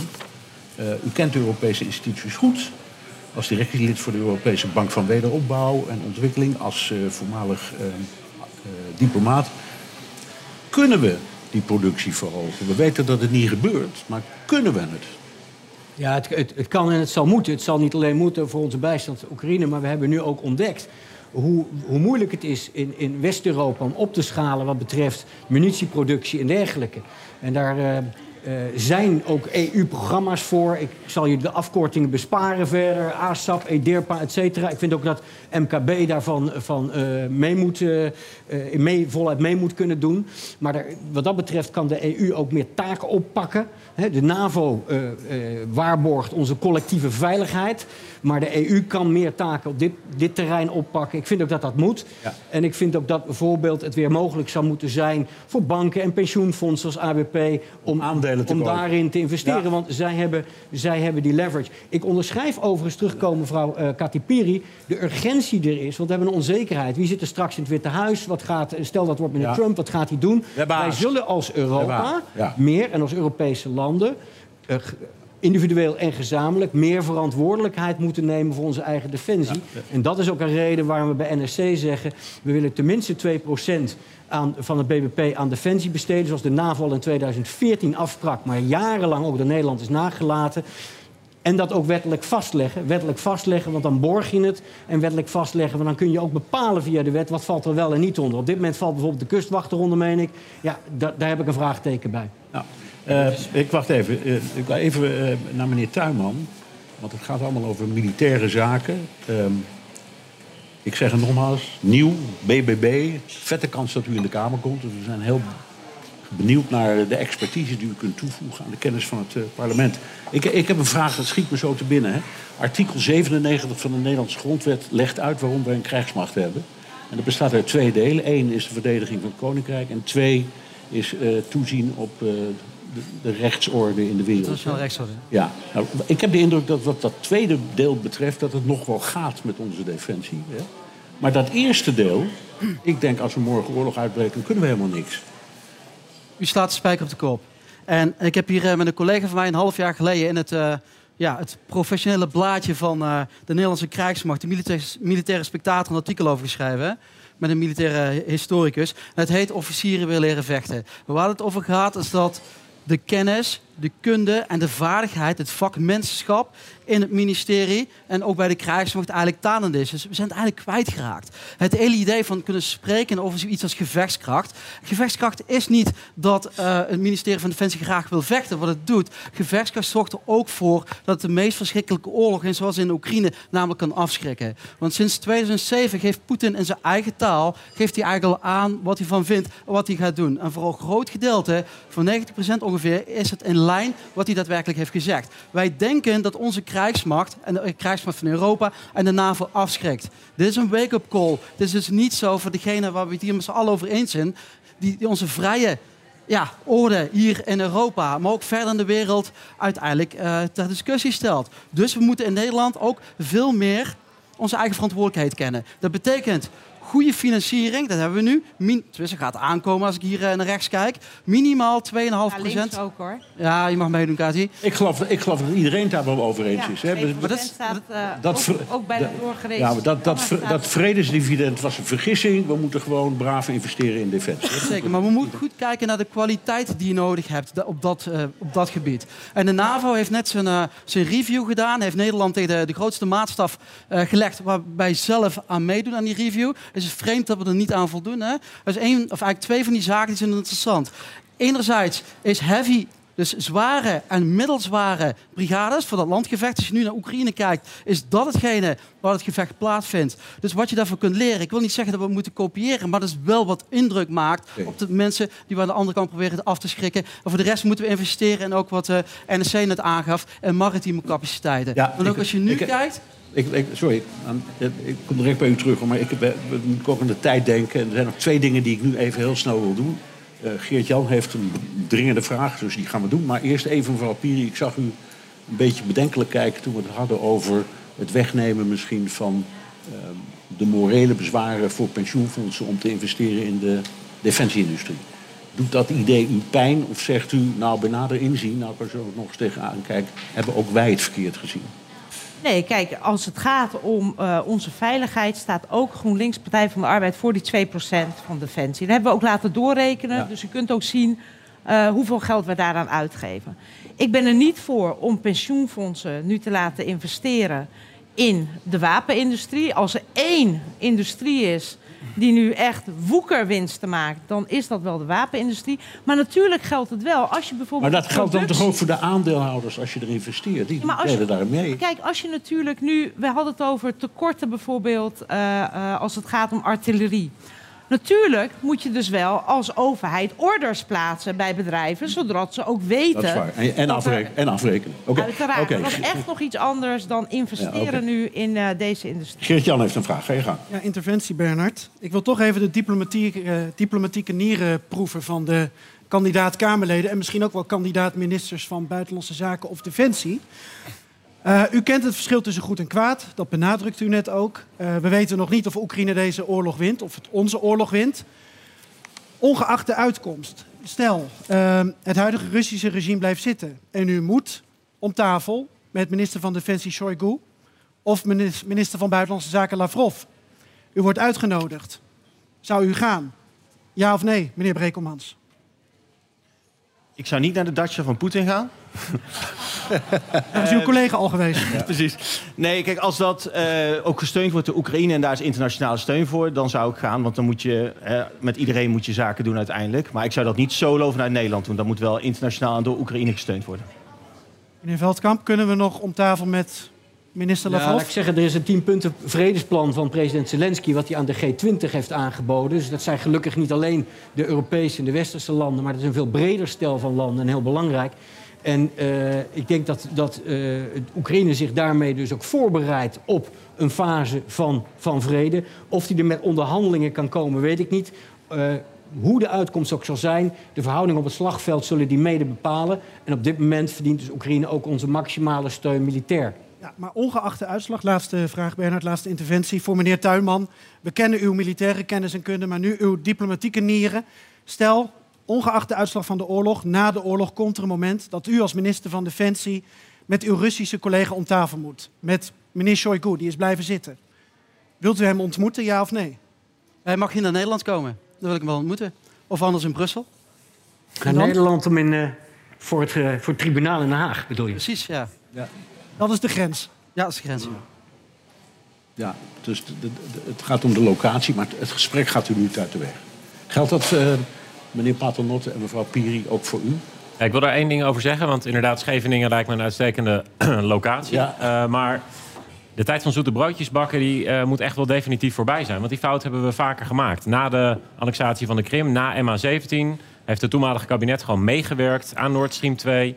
Speaker 2: U kent de Europese instituties goed. Als directielid voor de Europese Bank van Wederopbouw en Ontwikkeling, als voormalig diplomaat. Kunnen we die productie verhogen? We weten dat het niet gebeurt, maar kunnen we het?
Speaker 6: Ja, het, het, het kan en het zal moeten. Het zal niet alleen moeten voor onze bijstand Oekraïne, maar we hebben nu ook ontdekt hoe, hoe moeilijk het is in, in West-Europa om op te schalen wat betreft munitieproductie en dergelijke. En daar, eh, zijn ook EU-programma's voor. Ik zal je de afkortingen besparen verder. ASAP, EDERPA, et cetera. Ik vind ook dat MKB daarvan van, uh, mee moet, uh, mee, voluit mee moet kunnen doen. Maar daar, wat dat betreft kan de EU ook meer taken oppakken. de NAVO waarborgt onze collectieve veiligheid. Maar de EU kan meer taken op dit, dit terrein oppakken. Ik vind ook dat dat moet. Ja. En ik vind ook dat bijvoorbeeld het weer mogelijk zou moeten zijn... voor banken en pensioenfondsen als ABP... om, Aandelen te om daarin te investeren. Want zij hebben, zij hebben die leverage. Ik onderschrijf overigens terugkomen, mevrouw uh, Katipiri... de urgentie er is, want we hebben een onzekerheid. Wie zit er straks in het Witte Huis? Wat gaat, stel dat wordt meneer Trump, wat gaat hij doen? Wij zullen als Europa meer en als Europese landen... Uh, individueel en gezamenlijk meer verantwoordelijkheid moeten nemen voor onze eigen defensie. En dat is ook een reden waarom we bij NSC zeggen... we willen tenminste 2% aan, van het BBP aan defensie besteden... zoals de NAVO in 2014 afsprak, maar jarenlang ook door Nederland is nagelaten... En dat ook wettelijk vastleggen. Wettelijk vastleggen, want dan borg je het. En wettelijk vastleggen, want dan kun je ook bepalen via de wet... wat valt er wel en niet onder. Op dit moment valt bijvoorbeeld de kustwachter onder, meen ik. Ja, daar heb ik een vraagteken bij.
Speaker 2: Nou, uh, ik wacht even. Uh, ik ga even uh, naar meneer Tuinman. Want het gaat allemaal over militaire zaken. Um, ik zeg het nogmaals. Nieuw, BBB. Vette kans dat u in de Kamer komt. Dus we zijn heel benieuwd naar de expertise die u kunt toevoegen aan de kennis van het parlement. Ik, ik, heb een vraag, dat schiet me zo te binnen. Hè. Artikel 97 van de Nederlandse grondwet legt uit waarom we een krijgsmacht hebben. En dat bestaat uit twee delen. Eén is de verdediging van het koninkrijk. En twee is toezien op de, rechtsorde in de wereld.
Speaker 8: Dat is wel rechtsorde.
Speaker 2: Ja, nou, ik heb de indruk dat wat dat tweede deel betreft... dat het nog wel gaat met onze defensie. Hè? Maar dat eerste deel, ik denk als we morgen oorlog uitbreken... kunnen we helemaal niks.
Speaker 8: U slaat de spijker op de kop. En ik heb hier eh, met een collega van mij een half jaar geleden... in het, uh, ja, het professionele blaadje van uh, de Nederlandse krijgsmacht... de militaire, militaire spectator een artikel over geschreven met een militaire historicus. En het heet Officieren weer leren vechten. Waar het over gaat is dat de kennis, de kunde en de vaardigheid, het vakmanschap in het ministerie en ook bij de krijgsmacht eigenlijk talend is. Dus we zijn het eigenlijk kwijtgeraakt. Het hele idee van kunnen spreken over zoiets als gevechtskracht. Gevechtskracht is niet dat uh, het ministerie van Defensie graag wil vechten. Wat het doet, gevechtskracht zorgt er ook voor dat de meest verschrikkelijke oorlog, zoals in Oekraïne, namelijk kan afschrikken. Want sinds 2007 geeft Poetin in zijn eigen taal, geeft hij eigenlijk al aan wat hij van vindt en wat hij gaat doen. En voor een groot gedeelte, van 90% ongeveer, is het in lijn wat hij daadwerkelijk heeft gezegd. Wij denken dat onze krijgsmacht en de krijgsmacht van Europa en de NAVO afschrikt. Dit is een wake-up call. Dit is dus niet zo voor degene waar we het hier met z'n allen over eens zijn, die, onze vrije ja, orde hier in Europa, maar ook verder in de wereld uiteindelijk uh, ter discussie stelt. Dus we moeten in Nederland ook veel meer onze eigen verantwoordelijkheid kennen. Dat betekent goede financiering, dat hebben we nu. Min, tenminste, gaat aankomen als ik hier uh, naar rechts kijk. Minimaal 2,5 ja, procent.
Speaker 4: ook hoor.
Speaker 8: Ja, je mag meedoen, Kati.
Speaker 2: Ik geloof, ik geloof dat iedereen daar wel over eens is. Hè?
Speaker 4: Maar dat staat uh, dat, ook, ook, bij de doorgerezen.
Speaker 2: Ja, maar dat, dat, dat vredesdividend was een vergissing. We moeten gewoon braaf investeren in defensie.
Speaker 8: Zeker, maar we moeten goed kijken naar de kwaliteit die je nodig hebt op dat, uh, op dat gebied. En de NAVO heeft net zijn, zijn review gedaan. Heeft Nederland tegen de, de grootste maatstaf gelegd waar wij zelf aan meedoen aan die review is het vreemd dat we er niet aan voldoen. Hè? Dat is één, of eigenlijk twee van die zaken die zijn interessant. Enerzijds is heavy dus zware en middelzware brigades voor dat landgevecht. Als je nu naar Oekraïne kijkt, is dat hetgene waar het gevecht plaatsvindt. Dus wat je daarvan kunt leren. Ik wil niet zeggen dat we moeten kopiëren, maar dat is wel wat indruk maakt op de mensen die we aan de andere kant proberen af te schrikken. En voor de rest moeten we investeren in ook wat de uh, NSC net aangaf, en maritieme capaciteiten. Ja, Want ook als je nu kijkt.
Speaker 2: Ik, sorry, ik kom direct bij u terug, maar ik, we, moeten ook aan de tijd denken. er zijn nog twee dingen die ik nu even heel snel wil doen. Uh, Geert-Jan heeft een dringende vraag, dus die gaan we doen. Maar eerst even mevrouw Piri, ik zag u een beetje bedenkelijk kijken toen we het hadden over het wegnemen misschien van uh, de morele bezwaren voor pensioenfondsen om te investeren in de defensieindustrie. Doet dat idee u pijn of zegt u, nou bij nader inzien, nou ik er zo nog eens tegenaan kijk, hebben ook wij het verkeerd gezien?
Speaker 4: Nee, kijk, als het gaat om uh, onze veiligheid, staat ook GroenLinks Partij van de Arbeid voor die 2% van defensie. Dat hebben we ook laten doorrekenen. Ja. Dus u kunt ook zien uh, hoeveel geld we daaraan uitgeven. Ik ben er niet voor om pensioenfondsen nu te laten investeren in de wapenindustrie. Als er één industrie is die nu echt woekerwinsten maakt, dan is dat wel de wapenindustrie. Maar natuurlijk geldt het wel als je bijvoorbeeld.
Speaker 2: Maar dat geldt dan toch ook voor de aandeelhouders als je er investeert? Die
Speaker 4: Ja,
Speaker 2: daar mee.
Speaker 4: Kijk, als je natuurlijk nu... We hadden het over tekorten bijvoorbeeld eh, eh, als het gaat om artillerie. Natuurlijk moet je dus wel als overheid orders plaatsen bij bedrijven... zodat ze ook weten...
Speaker 2: Dat is waar. En, afrekenen. en afrekenen. Oké.
Speaker 4: Uiteraard, maar dat is echt nog iets anders dan investeren
Speaker 2: Ja,
Speaker 4: nu in eh, deze industrie.
Speaker 2: Geert-Jan heeft een vraag. Ga je gang.
Speaker 3: Ja, interventie, Bernard. Ik wil toch even de diplomatieke, eh, diplomatieke nieren proeven van de kandidaat-Kamerleden... en misschien ook wel kandidaat-ministers van Buitenlandse Zaken of Defensie. Eh, u kent het verschil tussen goed en kwaad, dat benadrukt u net ook. Eh, we weten nog niet of Oekraïne deze oorlog wint, of het onze oorlog wint. Ongeacht de uitkomst, stel, eh, het huidige Russische regime blijft zitten... en u moet om tafel met minister van Defensie Shoigu... of minis- minister van Buitenlandse Zaken Lavrov... U wordt uitgenodigd. Zou u gaan? Ja of nee, meneer Brekelmans?
Speaker 5: Ik zou niet naar de Dacia van Poetin gaan.
Speaker 3: Dat is uw collega al geweest.
Speaker 5: Precies. Nee, kijk, als dat eh, ook gesteund wordt door Oekraïne en daar is internationale steun voor, dan zou ik gaan. Want dan moet je eh, met iedereen moet je zaken doen uiteindelijk. Maar ik zou dat niet solo vanuit Nederland doen. Dat moet wel internationaal en door Oekraïne gesteund worden.
Speaker 3: Meneer Veldkamp, kunnen we nog om tafel met minister
Speaker 6: Ja,
Speaker 3: Lavrov?
Speaker 6: laat ik zeggen, er is een 10 punten vredesplan van president Zelensky... wat hij aan de G20 heeft aangeboden. Dus dat zijn gelukkig niet alleen de Europese en de Westerse landen... maar dat is een veel breder stel van landen en heel belangrijk. En eh, ik denk dat, dat eh, Oekraïne zich daarmee dus ook voorbereidt op een fase van, van vrede. Of die er met onderhandelingen kan komen, weet ik niet. Eh, hoe de uitkomst ook zal zijn, de verhoudingen op het slagveld zullen die mede bepalen. En op dit moment verdient dus Oekraïne ook onze maximale steun militair.
Speaker 3: Ja, maar ongeacht de uitslag, laatste vraag Bernard, laatste interventie voor meneer Tuinman. We kennen uw militaire kennis en kunde, maar nu uw diplomatieke nieren. Stel, ongeacht de uitslag van de oorlog, na de oorlog komt er een moment dat u als minister van Defensie met uw Russische collega om tafel moet. Met meneer Shoigu, die is blijven zitten. Wilt u hem ontmoeten, ja of nee?
Speaker 8: Hij mag hier naar Nederland komen. Dan wil ik hem wel ontmoeten. Of anders in Brussel.
Speaker 6: Naar? Nederland om in, eh, voor, het, eh, voor het tribunaal in Den Haag, bedoel je?
Speaker 8: Precies, ja.
Speaker 3: Dat is de grens.
Speaker 8: Ja, dat is de grens. ja.
Speaker 2: Ja, dus de- de- de- het gaat om de locatie, maar het- het gesprek gaat u niet uit de weg. Geldt dat, eh, meneer Paternotte en mevrouw Piri, ook voor u?
Speaker 7: Ja, ik wil daar één ding over zeggen, want inderdaad, Scheveningen lijkt me een uitstekende locatie.
Speaker 2: Ja.
Speaker 7: Eh, maar de tijd van zoete broodjes bakken die, eh, moet echt wel definitief voorbij zijn. Want die fout hebben we vaker gemaakt. Na de annexatie van de Krim, na MH17, heeft het toenmalige kabinet gewoon meegewerkt aan Nord Stream 2.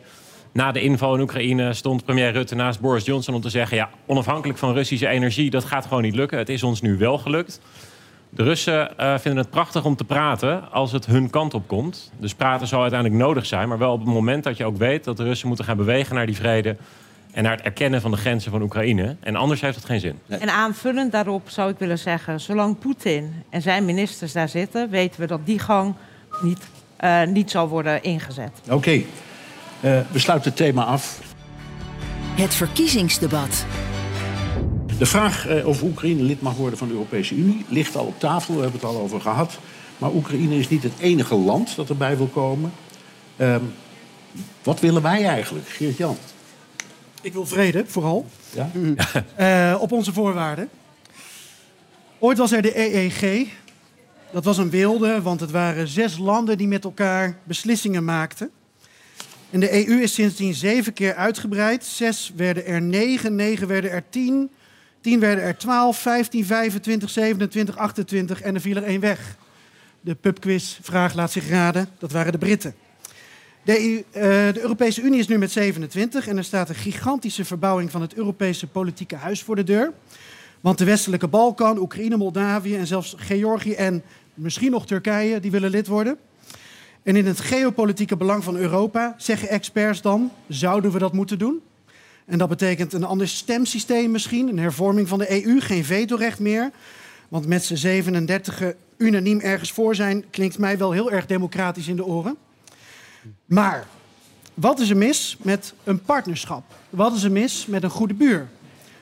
Speaker 7: Na de inval in Oekraïne stond premier Rutte naast Boris Johnson om te zeggen... ja, onafhankelijk van Russische energie, dat gaat gewoon niet lukken. Het is ons nu wel gelukt. De Russen eh, vinden het prachtig om te praten als het hun kant op komt. Dus praten zal uiteindelijk nodig zijn, maar wel op het moment dat je ook weet dat de Russen moeten gaan bewegen naar die vrede en naar het erkennen van de grenzen van Oekraïne. En anders heeft het geen zin.
Speaker 4: En aanvullend daarop zou ik willen zeggen... zolang Poetin en zijn ministers daar zitten... weten we dat die gang niet, eh, niet zal worden ingezet.
Speaker 2: Oké, Eh, we sluiten het thema af.
Speaker 1: Het verkiezingsdebat.
Speaker 2: De vraag eh, of Oekraïne lid mag worden van de Europese Unie ligt al op tafel. We hebben het al over gehad. Maar Oekraïne is niet het enige land dat erbij wil komen. Ehm, wat willen wij eigenlijk, Geert-Jan?
Speaker 3: Ik wil vrede, vooral.
Speaker 2: Ja?
Speaker 3: Eh, op onze voorwaarden. Ooit was er de EEG. Dat was een wilde, want het waren zes landen die met elkaar beslissingen maakten. En de EU is sindsdien zeven keer uitgebreid. Zes werden er negen, negen werden er tien. Tien werden er twaalf, vijftien, 25, 27, 28 en er viel er één weg. De pubquiz-vraag laat zich raden, dat waren de Britten. De, EU, eh, de Europese Unie is nu met 27 en er staat een gigantische verbouwing van het Europese politieke huis voor de deur. Want de westelijke Balkan, Oekraïne, Moldavië en zelfs Georgië en misschien nog Turkije, die willen lid worden. En in het geopolitieke belang van Europa, zeggen experts dan, zouden we dat moeten doen? En dat betekent een ander stemsysteem misschien, een hervorming van de EU, geen vetorecht meer. Want met z'n 37 unaniem ergens voor zijn, klinkt mij wel heel erg democratisch in de oren. Maar wat is er mis met een partnerschap? Wat is er mis met een goede buur?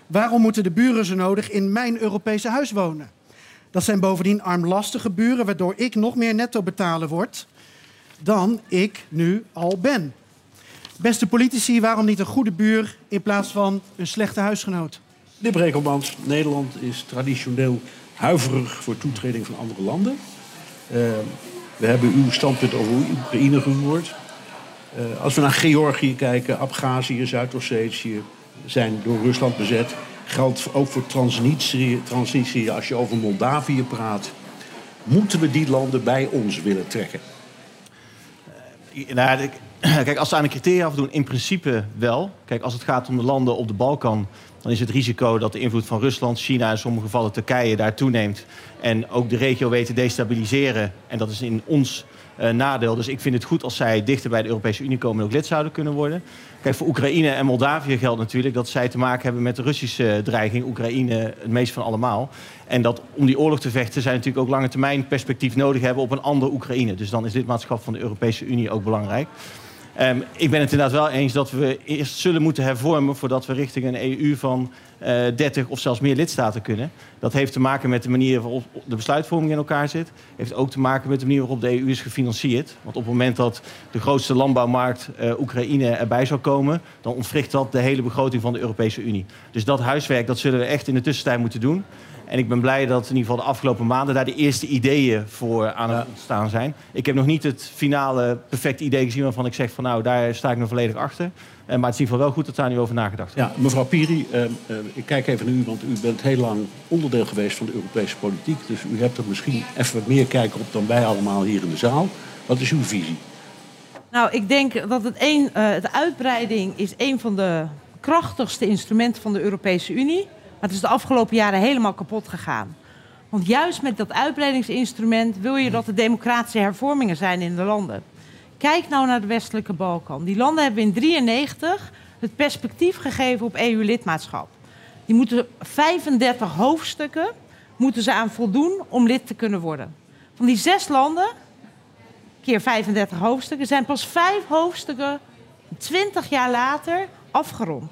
Speaker 3: Waarom moeten de buren zo nodig in mijn Europese huis wonen? Dat zijn bovendien armlastige buren, waardoor ik nog meer netto betalen word dan ik nu al ben. Beste politici, waarom niet een goede buur in plaats van een slechte huisgenoot?
Speaker 2: De Brekelmans, Nederland is traditioneel huiverig voor toetreding van andere landen. Uh, we hebben uw standpunt over Oekraïne gehoord. Uh, als we naar Georgië kijken, Abhazie, Zuid-Ossetië zijn door Rusland bezet. Geldt ook voor Transnistrië, Transnistrië als je over Moldavië praat. Moeten we die landen bij ons willen trekken?
Speaker 5: Nou, kijk, als ze aan de criteria afdoen, in principe wel. Kijk, als het gaat om de landen op de Balkan, dan is het risico dat de invloed van Rusland, China en in sommige gevallen Turkije daar toeneemt. En ook de regio weet te destabiliseren. En dat is in ons uh, nadeel. Dus ik vind het goed als zij dichter bij de Europese Unie komen en ook lid zouden kunnen worden. Kijk, voor Oekraïne en Moldavië geldt natuurlijk dat zij te maken hebben met de Russische dreiging. Oekraïne het meest van allemaal. En dat om die oorlog te vechten, zij natuurlijk ook lange termijn perspectief nodig hebben op een ander Oekraïne. Dus dan is lidmaatschap van de Europese Unie ook belangrijk. Um, ik ben het inderdaad wel eens dat we eerst zullen moeten hervormen voordat we richting een EU van uh, eh, 30 of zelfs meer lidstaten kunnen. Dat heeft te maken met de manier waarop de besluitvorming in elkaar zit. Heeft ook te maken met de manier waarop de EU is gefinancierd. Want op het moment dat de grootste landbouwmarkt uh, Oekraïne erbij zou komen, dan ontwricht dat de hele begroting van de Europese Unie. Dus dat huiswerk dat zullen we echt in de tussentijd moeten doen. En ik ben blij dat in ieder geval de afgelopen maanden daar de eerste ideeën voor aan het ontstaan zijn. Ik heb nog niet het finale perfecte idee gezien waarvan ik zeg van nou daar sta ik nog volledig achter. Uh, maar het is in ieder geval wel goed dat daar nu over nagedacht
Speaker 2: wordt. Ja, mevrouw Piri, uh, uh, ik kijk even naar u, want u bent heel lang onderdeel geweest van de Europese politiek. Dus u hebt er misschien even wat meer kijken op dan wij allemaal hier in de zaal. Wat is uw visie?
Speaker 4: Nou, ik denk dat het een, de uitbreiding is een van de krachtigste instrumenten van de Europese Unie. Maar het is de afgelopen jaren helemaal kapot gegaan. Want juist met dat uitbreidingsinstrument wil je dat er democratische hervormingen zijn in de landen. Kijk nou naar de westelijke Balkan. Die landen hebben in 1993 het perspectief gegeven op EU-lidmaatschap. Die moeten 35 hoofdstukken moeten ze aan voldoen om lid te kunnen worden. Van die zes landen, keer 35 hoofdstukken, zijn pas vijf hoofdstukken 20 jaar later afgerond.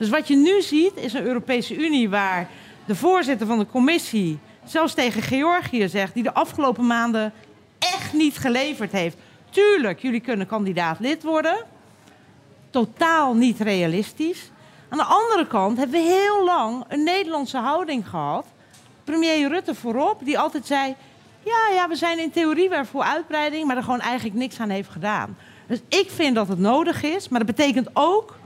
Speaker 4: Dus wat je nu ziet is een Europese Unie waar de voorzitter van de commissie zelfs tegen Georgië zegt, die de afgelopen maanden echt niet geleverd heeft. Tuurlijk, jullie kunnen kandidaat lid worden. Totaal niet realistisch. Aan de andere kant hebben we heel lang een Nederlandse houding gehad. Premier Rutte voorop, die altijd zei: Ja, ja, we zijn in theorie weer voor uitbreiding, maar er gewoon eigenlijk niks aan heeft gedaan. Dus ik vind dat het nodig is, maar dat betekent ook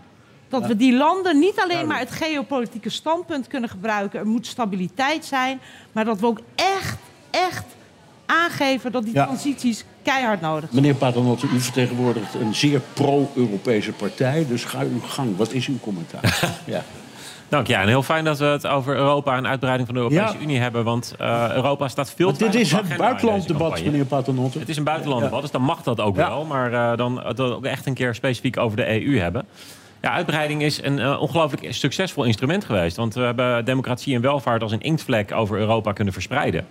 Speaker 4: dat we die landen niet alleen maar het geopolitieke standpunt kunnen gebruiken. Er moet stabiliteit zijn. Maar dat we ook echt, echt aangeven dat die transities keihard nodig zijn.
Speaker 2: Meneer Paternotte, u vertegenwoordigt een zeer pro-Europese partij. Dus ga uw gang. Wat is uw commentaar?
Speaker 7: ja. Dank ja, en heel fijn dat we het over Europa en uitbreiding van de Europese Unie hebben. Want uh, Europa staat veel te
Speaker 2: Dit is het buitenlanddebat, meneer Paternotte.
Speaker 7: Het is een buitenlanddebat, dus dan mag dat ook wel. Maar uh, dan dat ook echt een keer specifiek over de EU hebben. Ja, uitbreiding is een uh, ongelooflijk succesvol instrument geweest. Want we hebben democratie en welvaart als een inktvlek over Europa kunnen verspreiden.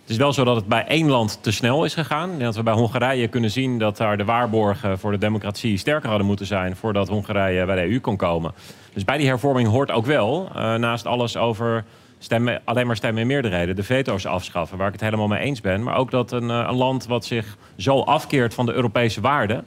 Speaker 7: Het is wel zo dat het bij één land te snel is gegaan. Dat we bij Hongarije kunnen zien dat daar de waarborgen voor de democratie sterker hadden moeten zijn voordat Hongarije bij de EU kon komen. Dus bij die hervorming hoort ook wel, uh, naast alles over stemmen, alleen maar stemmen in meerderheden, de veto's afschaffen, waar ik het helemaal mee eens ben. Maar ook dat een, uh, een land wat zich zo afkeert van de Europese waarden,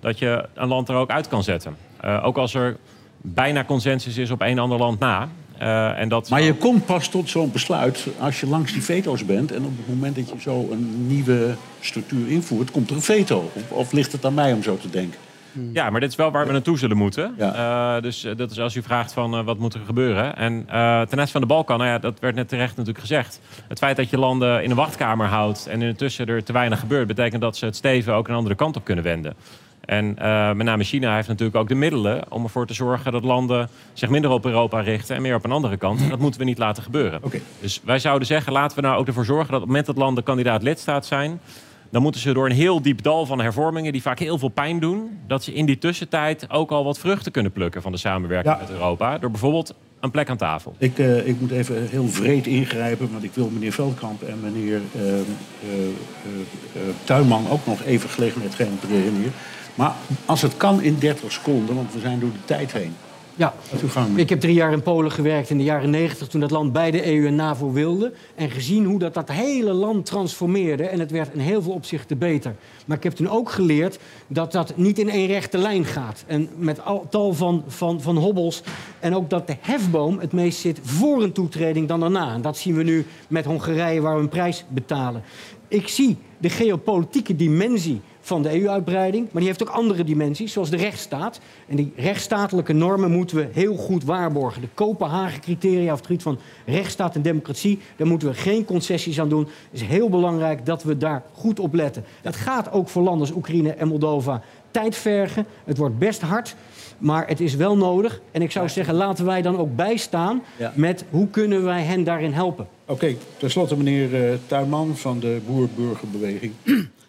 Speaker 7: dat je een land er ook uit kan zetten. Uh, ook als er bijna consensus is op een ander land na. Uh, en dat
Speaker 2: maar je komt pas tot zo'n besluit als je langs die veto's bent. En op het moment dat je zo een nieuwe structuur invoert, komt er een veto. Of, of ligt het aan mij om zo te denken?
Speaker 7: Hmm. Ja, maar dit is wel waar we naartoe zullen moeten. Ja. Uh, dus dat is als u vraagt van uh, wat moet er gebeuren. En uh, ten aanzien van de Balkan, nou ja, dat werd net terecht natuurlijk gezegd. Het feit dat je landen in een wachtkamer houdt en intussen er te weinig gebeurt... betekent dat ze het steven ook een andere kant op kunnen wenden. En uh, met name China heeft natuurlijk ook de middelen om ervoor te zorgen dat landen zich minder op Europa richten en meer op een andere kant. En dat moeten we niet laten gebeuren.
Speaker 2: Okay.
Speaker 7: Dus wij zouden zeggen, laten we nou ook ervoor zorgen dat op het moment dat landen kandidaat lidstaat zijn, dan moeten ze door een heel diep dal van hervormingen die vaak heel veel pijn doen, dat ze in die tussentijd ook al wat vruchten kunnen plukken van de samenwerking ja. met Europa. Door bijvoorbeeld een plek aan tafel.
Speaker 2: Ik, uh, ik moet even heel vreed ingrijpen, want ik wil meneer Veldkamp en meneer uh, Tuinman ook nog even gelegenheid geven te reageren. Maar als het kan in 30 seconden, want we zijn door de tijd heen.
Speaker 6: Ja, ik heb drie jaar in Polen gewerkt in de jaren negentig... toen dat land bij de EU en NAVO wilde. En gezien hoe dat, dat hele land transformeerde. En het werd in heel veel opzichten beter. Maar ik heb toen ook geleerd dat dat niet in één rechte lijn gaat. En met al, tal van, van, van hobbels. En ook dat de hefboom het meest zit voor een toetreding dan daarna. En dat zien we nu met Hongarije waar we een prijs betalen. Ik zie de geopolitieke dimensie van de EU-uitbreiding. Maar die heeft ook andere dimensies, zoals de rechtsstaat. En die rechtsstatelijke normen moeten we heel goed waarborgen. De Kopenhagen-criteria op het gebied van rechtsstaat en democratie... daar moeten we geen concessies aan doen. Het is heel belangrijk dat we daar goed op letten. Dat gaat ook voor landen als Oekraïne en Moldova tijd vergen. Het wordt best hard, maar het is wel nodig. En ik zou zeggen, laten wij dan ook bijstaan...
Speaker 2: Ja.
Speaker 6: met hoe kunnen wij hen daarin helpen.
Speaker 2: Oké, tenslotte meneer eh, Tuinman van de Boer-Burgerbeweging.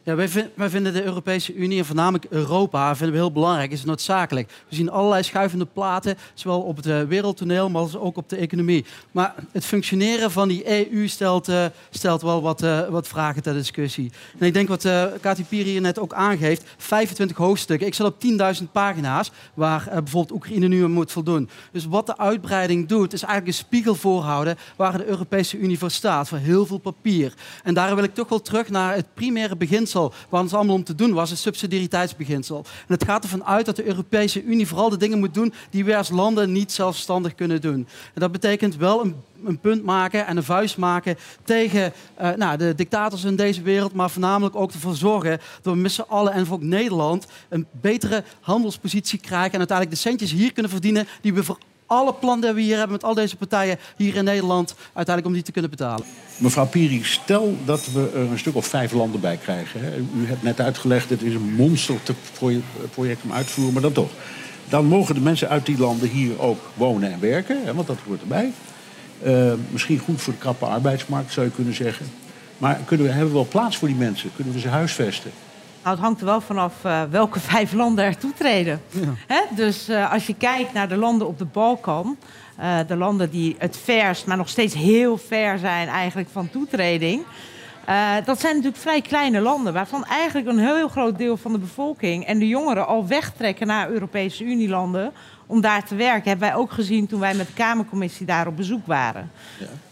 Speaker 8: Ja, wij, wij vinden de Europese Unie en voornamelijk Europa vinden we heel belangrijk. Is noodzakelijk. We zien allerlei schuivende platen, zowel op het eh, wereldtoneel, maar ook op de economie. Maar het functioneren van die EU stelt, eh, stelt wel wat, eh, wat vragen ter discussie. En ik denk wat eh Kati Piri hier net ook aangeeft, 25 hoofdstukken. Ik zat op 10.000 pagina's waar bijvoorbeeld Oekraïne nu aan moet voldoen. Dus wat de uitbreiding doet, is eigenlijk een spiegel voorhouden waar de Europese Unie voor staat. Voor heel veel papier. En daar wil ik toch wel terug naar het primaire beginsel waar het allemaal om te doen was, het subsidiariteitsbeginsel. En het gaat ervan uit dat de Europese Unie vooral de dingen moet doen die wij als landen niet zelfstandig kunnen doen. En dat betekent wel een, een punt maken en een vuist maken tegen eh, nou, de dictators in deze wereld, maar voornamelijk ook ervoor zorgen dat we met z'n allen en ook Nederland een betere handelspositie krijgen en uiteindelijk de centjes hier kunnen verdienen die we voor alle plannen die we hier hebben met al deze partijen hier in Nederland uiteindelijk om die te kunnen betalen.
Speaker 2: Mevrouw Piri, stel dat we er een stuk of vijf landen bij krijgen. Hè. U hebt net uitgelegd, het is een monster te proje- project om uit te voeren, maar dan toch. Dan mogen de mensen uit die landen hier ook wonen en werken, hè, want dat hoort erbij. Eh, misschien goed voor de krappe arbeidsmarkt, zou je kunnen zeggen. Maar kunnen we, hebben we wel plaats voor die mensen? Kunnen we ze huisvesten?
Speaker 4: Nou, het hangt er wel vanaf eh, welke vijf landen er toetreden. Hè? Dus eh, als je kijkt naar de landen op de Balkan, eh, de landen die het verst, maar nog steeds heel ver zijn eigenlijk van toetreding. Eh, dat zijn natuurlijk vrij kleine landen, waarvan eigenlijk een heel groot deel van de bevolking en de jongeren al wegtrekken naar Europese Unielanden om daar te werken. Hebben wij ook gezien toen wij met de Kamercommissie daar op bezoek waren.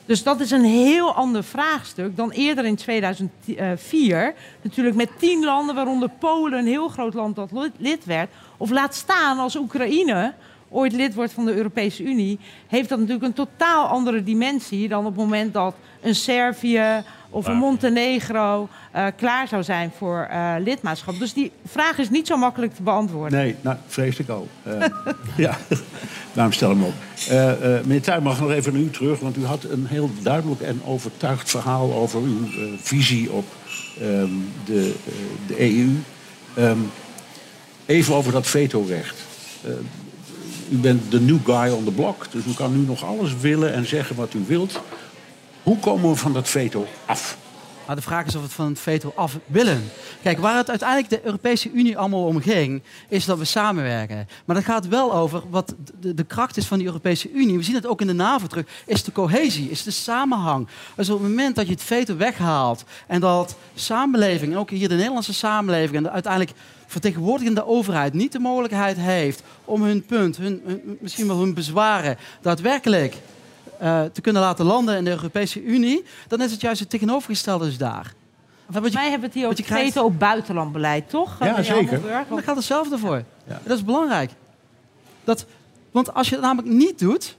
Speaker 4: Dus dat is een heel ander vraagstuk dan eerder in 2004. Natuurlijk met tien landen, waaronder Polen, een heel groot land dat lid werd. Of laat staan als Oekraïne ooit lid wordt van de Europese Unie. Heeft dat natuurlijk een totaal andere dimensie dan op het moment dat een Servië of een Montenegro eh, klaar zou zijn voor eh, lidmaatschap. Dus die vraag is niet zo makkelijk te beantwoorden.
Speaker 2: Nee, nou, vrees ik al. Eh, ja, daarom stel hem op. Meneer Tuin, mag nog even naar u terug. Want u had een heel duidelijk en overtuigd verhaal over uw visie op ehm, de, de EU. Ehm, even over dat vetorecht. U bent de new guy on the block, dus u kan nu nog alles willen en zeggen wat u wilt. Hoe komen we van dat veto af?
Speaker 8: Maar de vraag is of we het van het veto af willen. Kijk, waar het uiteindelijk de Europese Unie allemaal om ging, is dat we samenwerken. Maar dat gaat wel over wat de, de kracht is van die Europese Unie. We zien het ook in de NAVO terug. Is de cohesie, is de samenhang. Dus op het moment dat je het veto weghaalt en dat samenleving, en ook hier de Nederlandse samenleving en de uiteindelijk vertegenwoordigende overheid niet de mogelijkheid heeft om hun punt, hun- misschien wel hun bezwaren, daadwerkelijk eh, te kunnen laten landen in de Europese Unie, dan is het juist het tegenovergestelde dus daar.
Speaker 4: Volgens mij hebben we het hier ook
Speaker 8: je krijgt-
Speaker 4: veto op buitenlandbeleid, toch?
Speaker 2: Ja, zeker.
Speaker 8: Daar gaat hetzelfde voor.
Speaker 2: Ja.
Speaker 8: Dat is belangrijk. Dat, want als je het namelijk niet doet,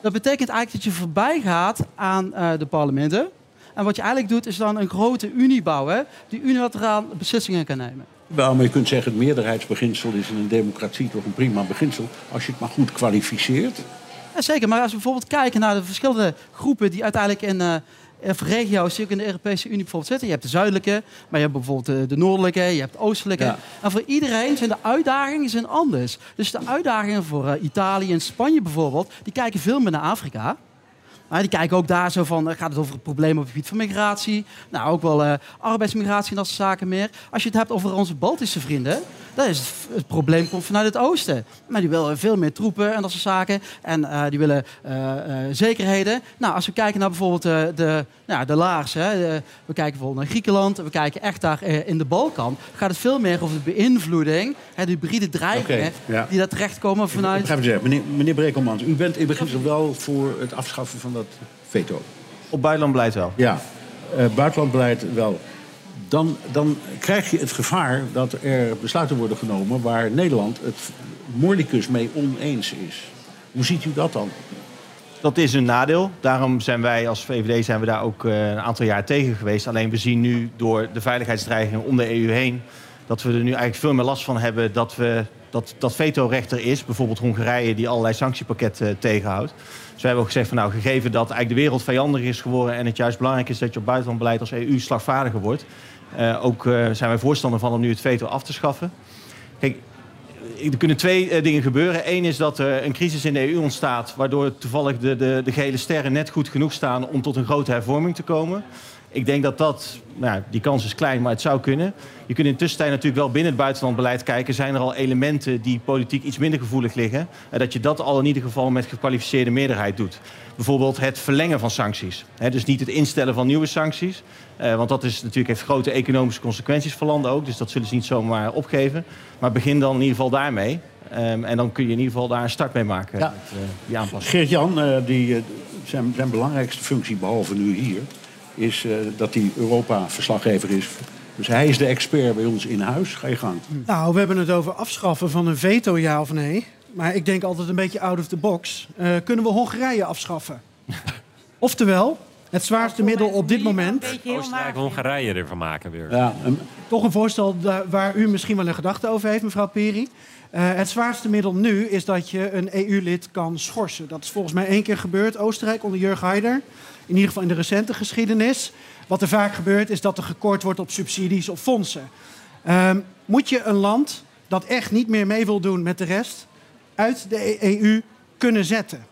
Speaker 8: dat betekent eigenlijk dat je voorbij gaat aan eh, de parlementen. En wat je eigenlijk doet, is dan een grote unie bouwen die unilateraal beslissingen kan nemen.
Speaker 2: Wel, maar je kunt zeggen, het meerderheidsbeginsel is in een democratie toch een prima beginsel. Als je het maar goed kwalificeert.
Speaker 8: Ja, zeker, maar als we bijvoorbeeld kijken naar de verschillende groepen die uiteindelijk in of regio's die ook in de Europese Unie bijvoorbeeld zitten. Je hebt de zuidelijke, maar je hebt bijvoorbeeld de, de noordelijke, je hebt de oostelijke.
Speaker 2: Ja.
Speaker 8: En voor iedereen zijn de uitdagingen zijn anders. Dus de uitdagingen voor eh, Italië en Spanje bijvoorbeeld, die kijken veel meer naar Afrika. Maar die kijken ook daar zo van, eh, gaat het over het probleem op het gebied van migratie? Nou, ook wel arbeidsmigratie en dat soort zaken meer. Als je het hebt over onze Baltische vrienden, Dat is het, het probleem komt vanuit het oosten. Maar die willen veel meer troepen en dat soort zaken. En eh, die willen eh, eh, zekerheden. Nou, als we kijken naar bijvoorbeeld de, de, nou, de laars. Hè, de- we kijken bijvoorbeeld naar Griekenland. We kijken echt daar eh, in de Balkan. Gaat het veel meer over de beïnvloeding. Hè, de hybride dreigingen.
Speaker 2: Oké, ja.
Speaker 8: Die daar terechtkomen
Speaker 2: Ik
Speaker 8: vanuit...
Speaker 2: ga even zeggen, meneer, meneer Brekelmans, u bent in beginsel wel voor het afschaffen van dat veto.
Speaker 5: Op buitenlandbeleid wel.
Speaker 2: Ja, eh, buitenlandbeleid wel. Dan, dan krijg je het gevaar dat er besluiten worden genomen waar Nederland het mordicus mee oneens is. Hoe ziet u dat dan?
Speaker 5: Dat is een nadeel. Daarom zijn wij als VVD zijn we daar ook eh, een aantal jaar tegen geweest. Alleen we zien nu door de veiligheidsdreigingen om de EU heen... dat we er nu eigenlijk veel meer last van hebben dat, we, dat, dat is. Bijvoorbeeld Hongarije die allerlei sanctiepakketten eh, tegenhoudt. Dus we hebben ook gezegd van nou, gegeven dat eigenlijk de wereld vijandiger is geworden... en het juist belangrijk is dat je op buitenlandbeleid als EU slagvaardiger wordt... eh, ook eh, zijn wij voorstander van om nu het veto af te schaffen. Kijk, er kunnen twee eh, dingen gebeuren. Eén is dat er een crisis in de EU ontstaat... waardoor toevallig de, de, de gele sterren net goed genoeg staan... om tot een grote hervorming te komen. Ik denk dat dat, nou, die kans is klein, maar het zou kunnen. Je kunt in de tussentijd natuurlijk wel binnen het buitenlandbeleid kijken... zijn er al elementen die politiek iets minder gevoelig liggen... en dat je dat al in ieder geval met gekwalificeerde meerderheid doet. Bijvoorbeeld het verlengen van sancties. Hè, dus niet het instellen van nieuwe sancties... Eh, want dat is, natuurlijk heeft grote economische consequenties voor landen ook. Dus dat zullen ze niet zomaar opgeven. Maar begin dan in ieder geval daarmee. Ehm, en dan kun je in ieder geval daar een start mee maken.
Speaker 2: Ja.
Speaker 5: Met, eh, die aanpassing.
Speaker 2: Geert-Jan, eh, die, zijn, zijn belangrijkste functie, behalve nu hier... is eh, dat hij Europa-verslaggever is. Dus hij is de expert bij ons in huis. Ga je gang.
Speaker 3: Nou, we hebben het over afschaffen van een veto, ja of nee. Maar ik denk altijd een beetje out of the box. Eh, kunnen we Hongarije afschaffen? Oftewel, het zwaarste middel op dit moment.
Speaker 7: Oostenrijk, Hongarije ervan maken weer.
Speaker 2: Ja, een-
Speaker 3: Toch een voorstel waar u misschien wel een gedachte over heeft, mevrouw Peri. Eh, het zwaarste middel nu is dat je een EU-lid kan schorsen. Dat is volgens mij één keer gebeurd, Oostenrijk, onder Jurg Haider. In ieder geval in de recente geschiedenis. Wat er vaak gebeurt, is dat er gekort wordt op subsidies of fondsen. Ehm, moet je een land dat echt niet meer mee wil doen met de rest... uit de EU kunnen zetten?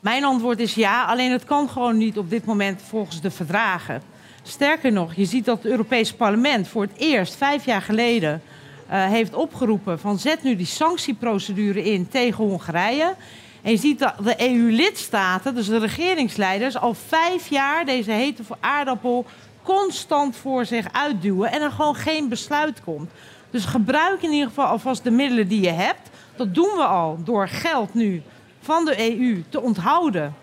Speaker 4: Mijn antwoord is ja, alleen het kan gewoon niet op dit moment volgens de verdragen. Sterker nog, je ziet dat het Europees Parlement voor het eerst vijf jaar geleden eh, heeft opgeroepen van zet nu die sanctieprocedure in tegen Hongarije. En je ziet dat de EU-lidstaten, dus de regeringsleiders, al vijf jaar deze hete aardappel constant voor zich uitduwen en er gewoon geen besluit komt. Dus gebruik in ieder geval alvast de middelen die je hebt. Dat doen we al door geld nu van de EU te onthouden.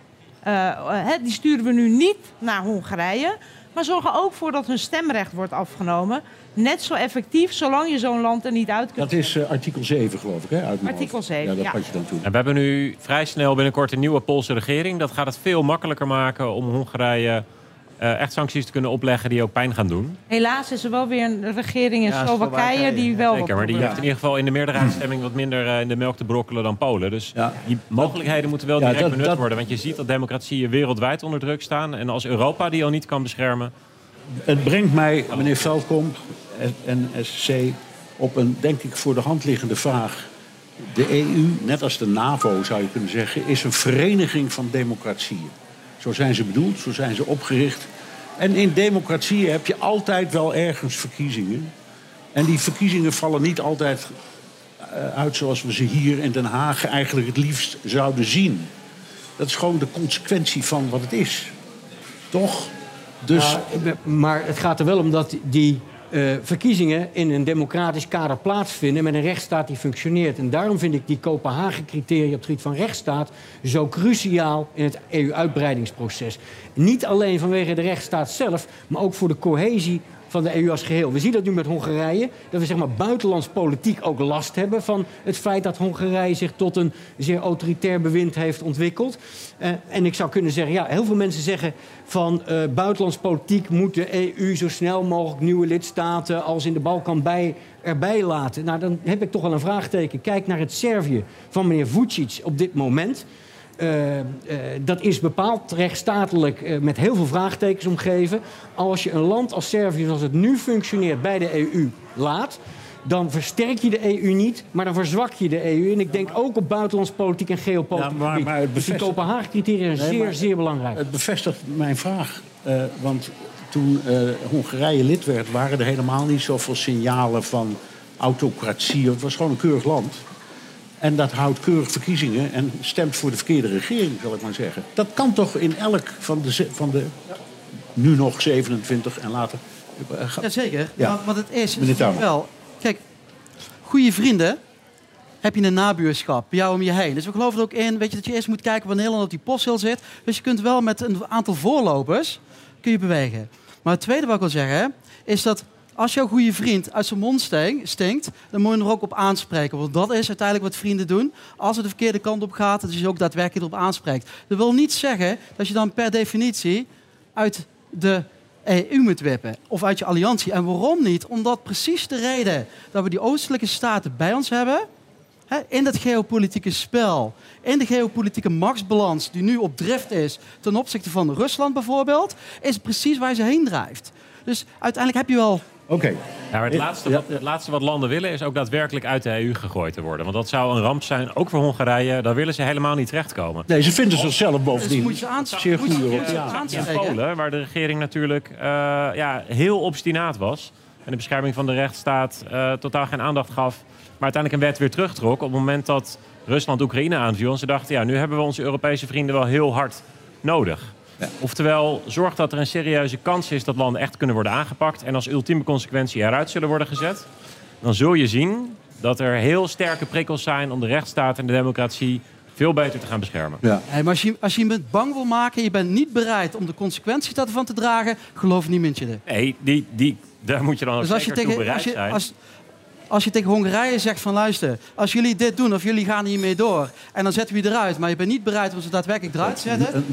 Speaker 4: Eh, eh, hè, die sturen we nu niet naar Hongarije. Maar zorgen ook voor dat hun stemrecht wordt afgenomen. Net zo effectief, zolang je zo'n land er niet uit kunt.
Speaker 2: dat is eh, artikel 7, geloof ik, hè? Uit.
Speaker 4: Artikel 7,
Speaker 2: Ja, dat
Speaker 4: ja.
Speaker 2: had je dan toen.
Speaker 7: En we hebben nu vrij snel binnenkort een nieuwe Poolse regering. Dat gaat het veel makkelijker maken om Hongarije echt sancties te kunnen opleggen die ook pijn gaan doen.
Speaker 4: Helaas is er wel weer een regering in
Speaker 5: Ja,
Speaker 4: Slowakije die wel.
Speaker 7: Zeker, maar die heeft in ieder geval in de meerderheidsstemming wat minder eh, in de melk te brokkelen dan Polen. Dus
Speaker 2: Ja.
Speaker 7: die mogelijkheden moeten wel
Speaker 2: Ja,
Speaker 7: direct
Speaker 2: dat-
Speaker 7: benut
Speaker 2: dat-
Speaker 7: worden. Want je ziet dat democratieën wereldwijd onder druk staan. En als Europa die al niet kan beschermen,
Speaker 2: Het brengt mij, meneer Veldkom, NSC, op een, denk ik, voor de hand liggende vraag. De EU, net als de NAVO zou je kunnen zeggen, is een vereniging van democratieën. Zo zijn ze bedoeld, zo zijn ze opgericht. En in democratieën heb je altijd wel ergens verkiezingen. En die verkiezingen vallen niet altijd eh, uit zoals we ze hier in Den Haag eigenlijk het liefst zouden zien. Dat is gewoon de consequentie van wat het is. Toch? Dus
Speaker 6: maar het gaat er wel om dat die eh, verkiezingen in een democratisch kader plaatsvinden met een rechtsstaat die functioneert. En daarom vind ik die Kopenhagen-criteria op het gebied van rechtsstaat zo cruciaal in het EU-uitbreidingsproces. Niet alleen vanwege de rechtsstaat zelf, maar ook voor de cohesie van de EU als geheel. We zien dat nu met Hongarije, dat we zeg maar buitenlands politiek ook last hebben van het feit dat Hongarije zich tot een zeer autoritair bewind heeft ontwikkeld. Eh, en ik zou kunnen zeggen, ja, heel veel mensen zeggen van eh buitenlands politiek moet de EU zo snel mogelijk nieuwe lidstaten als in de Balkan bij, erbij laten. Nou, dan heb ik toch wel een vraagteken. Kijk naar het Servië van meneer Vucic op dit moment. Eh, eh, dat is bepaald rechtsstatelijk eh, met heel veel vraagtekens omgeven. Als je een land als Servië, zoals het nu functioneert, bij de EU laat, dan versterk je de EU niet, maar dan verzwak je de EU. En ik denk ook op buitenlands politiek en geopolitiek.
Speaker 2: Ja, maar- maar het
Speaker 6: Dus die Kopenhagen-criteria zijn
Speaker 2: Nee,
Speaker 6: zeer, zeer belangrijk.
Speaker 2: Het bevestigt mijn vraag. Want toen Hongarije lid werd, waren er helemaal niet zoveel signalen van autocratie. Het was gewoon een keurig land. En dat houdt keurig verkiezingen en stemt voor de verkeerde regering, zal ik maar zeggen. Dat kan toch in elk van de, van de nu nog 27 en later. eh,
Speaker 8: Jazeker.
Speaker 2: Ja.
Speaker 8: Maar wat het is, is wel... Kijk, goede vrienden heb je een nabuurschap, bij jou om je heen. Dus we geloven er ook in weet je, dat je eerst moet kijken waar Nederland op die postzeel zit. Dus je kunt wel met een aantal voorlopers kun je bewegen. Maar het tweede wat ik wil zeggen, is dat als jouw goede vriend uit zijn mond stinkt, dan moet je er ook op aanspreken. Want dat is uiteindelijk wat vrienden doen. Als het de verkeerde kant op gaat, dat je ook daadwerkelijk erop aanspreekt. Dat wil niet zeggen dat je dan per definitie uit de EU moet wippen. Of uit je alliantie. En waarom niet? Omdat precies de reden dat we die oostelijke staten bij ons hebben. In dat geopolitieke spel. In de geopolitieke machtsbalans die nu op drift is. Ten opzichte van Rusland bijvoorbeeld. Is precies waar ze heen drijft. Dus uiteindelijk heb je wel
Speaker 2: Oké.
Speaker 7: Ja, maar het, laatste wat, het laatste wat landen willen is ook daadwerkelijk uit de EU gegooid te worden. Want dat zou een ramp zijn, ook voor Hongarije. Daar willen ze helemaal niet terechtkomen.
Speaker 2: Nee, ze vinden zichzelf
Speaker 8: Dus
Speaker 2: bovendien
Speaker 8: moet je aan-
Speaker 2: zeer
Speaker 8: moet je-
Speaker 2: goede
Speaker 8: moet je
Speaker 2: Europeanen.
Speaker 7: In. Polen, waar de regering natuurlijk eh, ja, heel obstinaat was. En de bescherming van de rechtsstaat eh, totaal geen aandacht gaf. Maar uiteindelijk een wet weer terugtrok op het moment dat Rusland Oekraïne aanviel. En ze dachten, ja, nu hebben we onze Europese vrienden wel heel hard nodig. Oftewel, zorg dat er een serieuze kans is dat landen echt kunnen worden aangepakt. En als ultieme consequentie eruit zullen worden gezet. Dan zul je zien dat er heel sterke prikkels zijn om de rechtsstaat en de democratie veel beter te gaan beschermen.
Speaker 2: Ja.
Speaker 8: Hey, maar als je, als je iemand bang wil maken, je bent niet bereid om de consequenties daarvan te dragen, geloof niemand je er.
Speaker 7: Nee, die, die, daar moet je dan ook
Speaker 8: Dus als je, tegen,
Speaker 7: bereid
Speaker 8: als, je,
Speaker 7: zijn.
Speaker 8: als, als je tegen Hongarije zegt van luister, als jullie dit doen of jullie gaan hiermee door en dan zetten we je eruit, maar je bent niet bereid om ze daadwerkelijk eruit te zetten.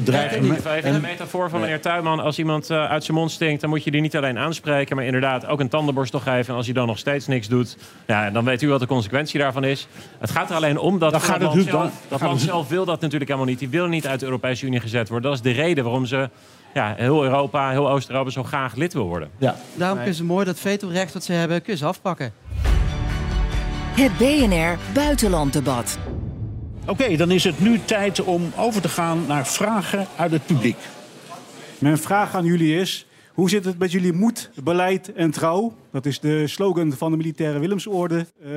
Speaker 7: Even een metafoor van meneer Tuinman. Als iemand eh, uit zijn mond stinkt, dan moet je die niet alleen aanspreken... maar inderdaad ook een tandenborstel geven. En als hij dan nog steeds niks doet, ja, dan weet u wat de consequentie daarvan is. Het gaat er alleen om dat
Speaker 2: Dan het
Speaker 7: land,
Speaker 2: dan-
Speaker 7: zelf,
Speaker 2: dan
Speaker 7: dat
Speaker 2: gaat
Speaker 7: land zelf wil dat natuurlijk helemaal niet. Die wil niet uit de Europese Unie gezet worden. Dat is de reden waarom ze ja, heel Europa, heel Oost-Europa zo graag lid wil worden.
Speaker 2: Ja.
Speaker 8: Daarom kunnen ze mooi dat vetorecht dat ze hebben, kun je afpakken.
Speaker 1: Het BNR Buitenlanddebat.
Speaker 2: Oké, dan is het nu tijd om over te gaan naar vragen uit het publiek.
Speaker 9: Mijn vraag aan jullie is: hoe zit het met jullie moed, beleid en trouw? Dat is de slogan van de militaire Willemsorde eh,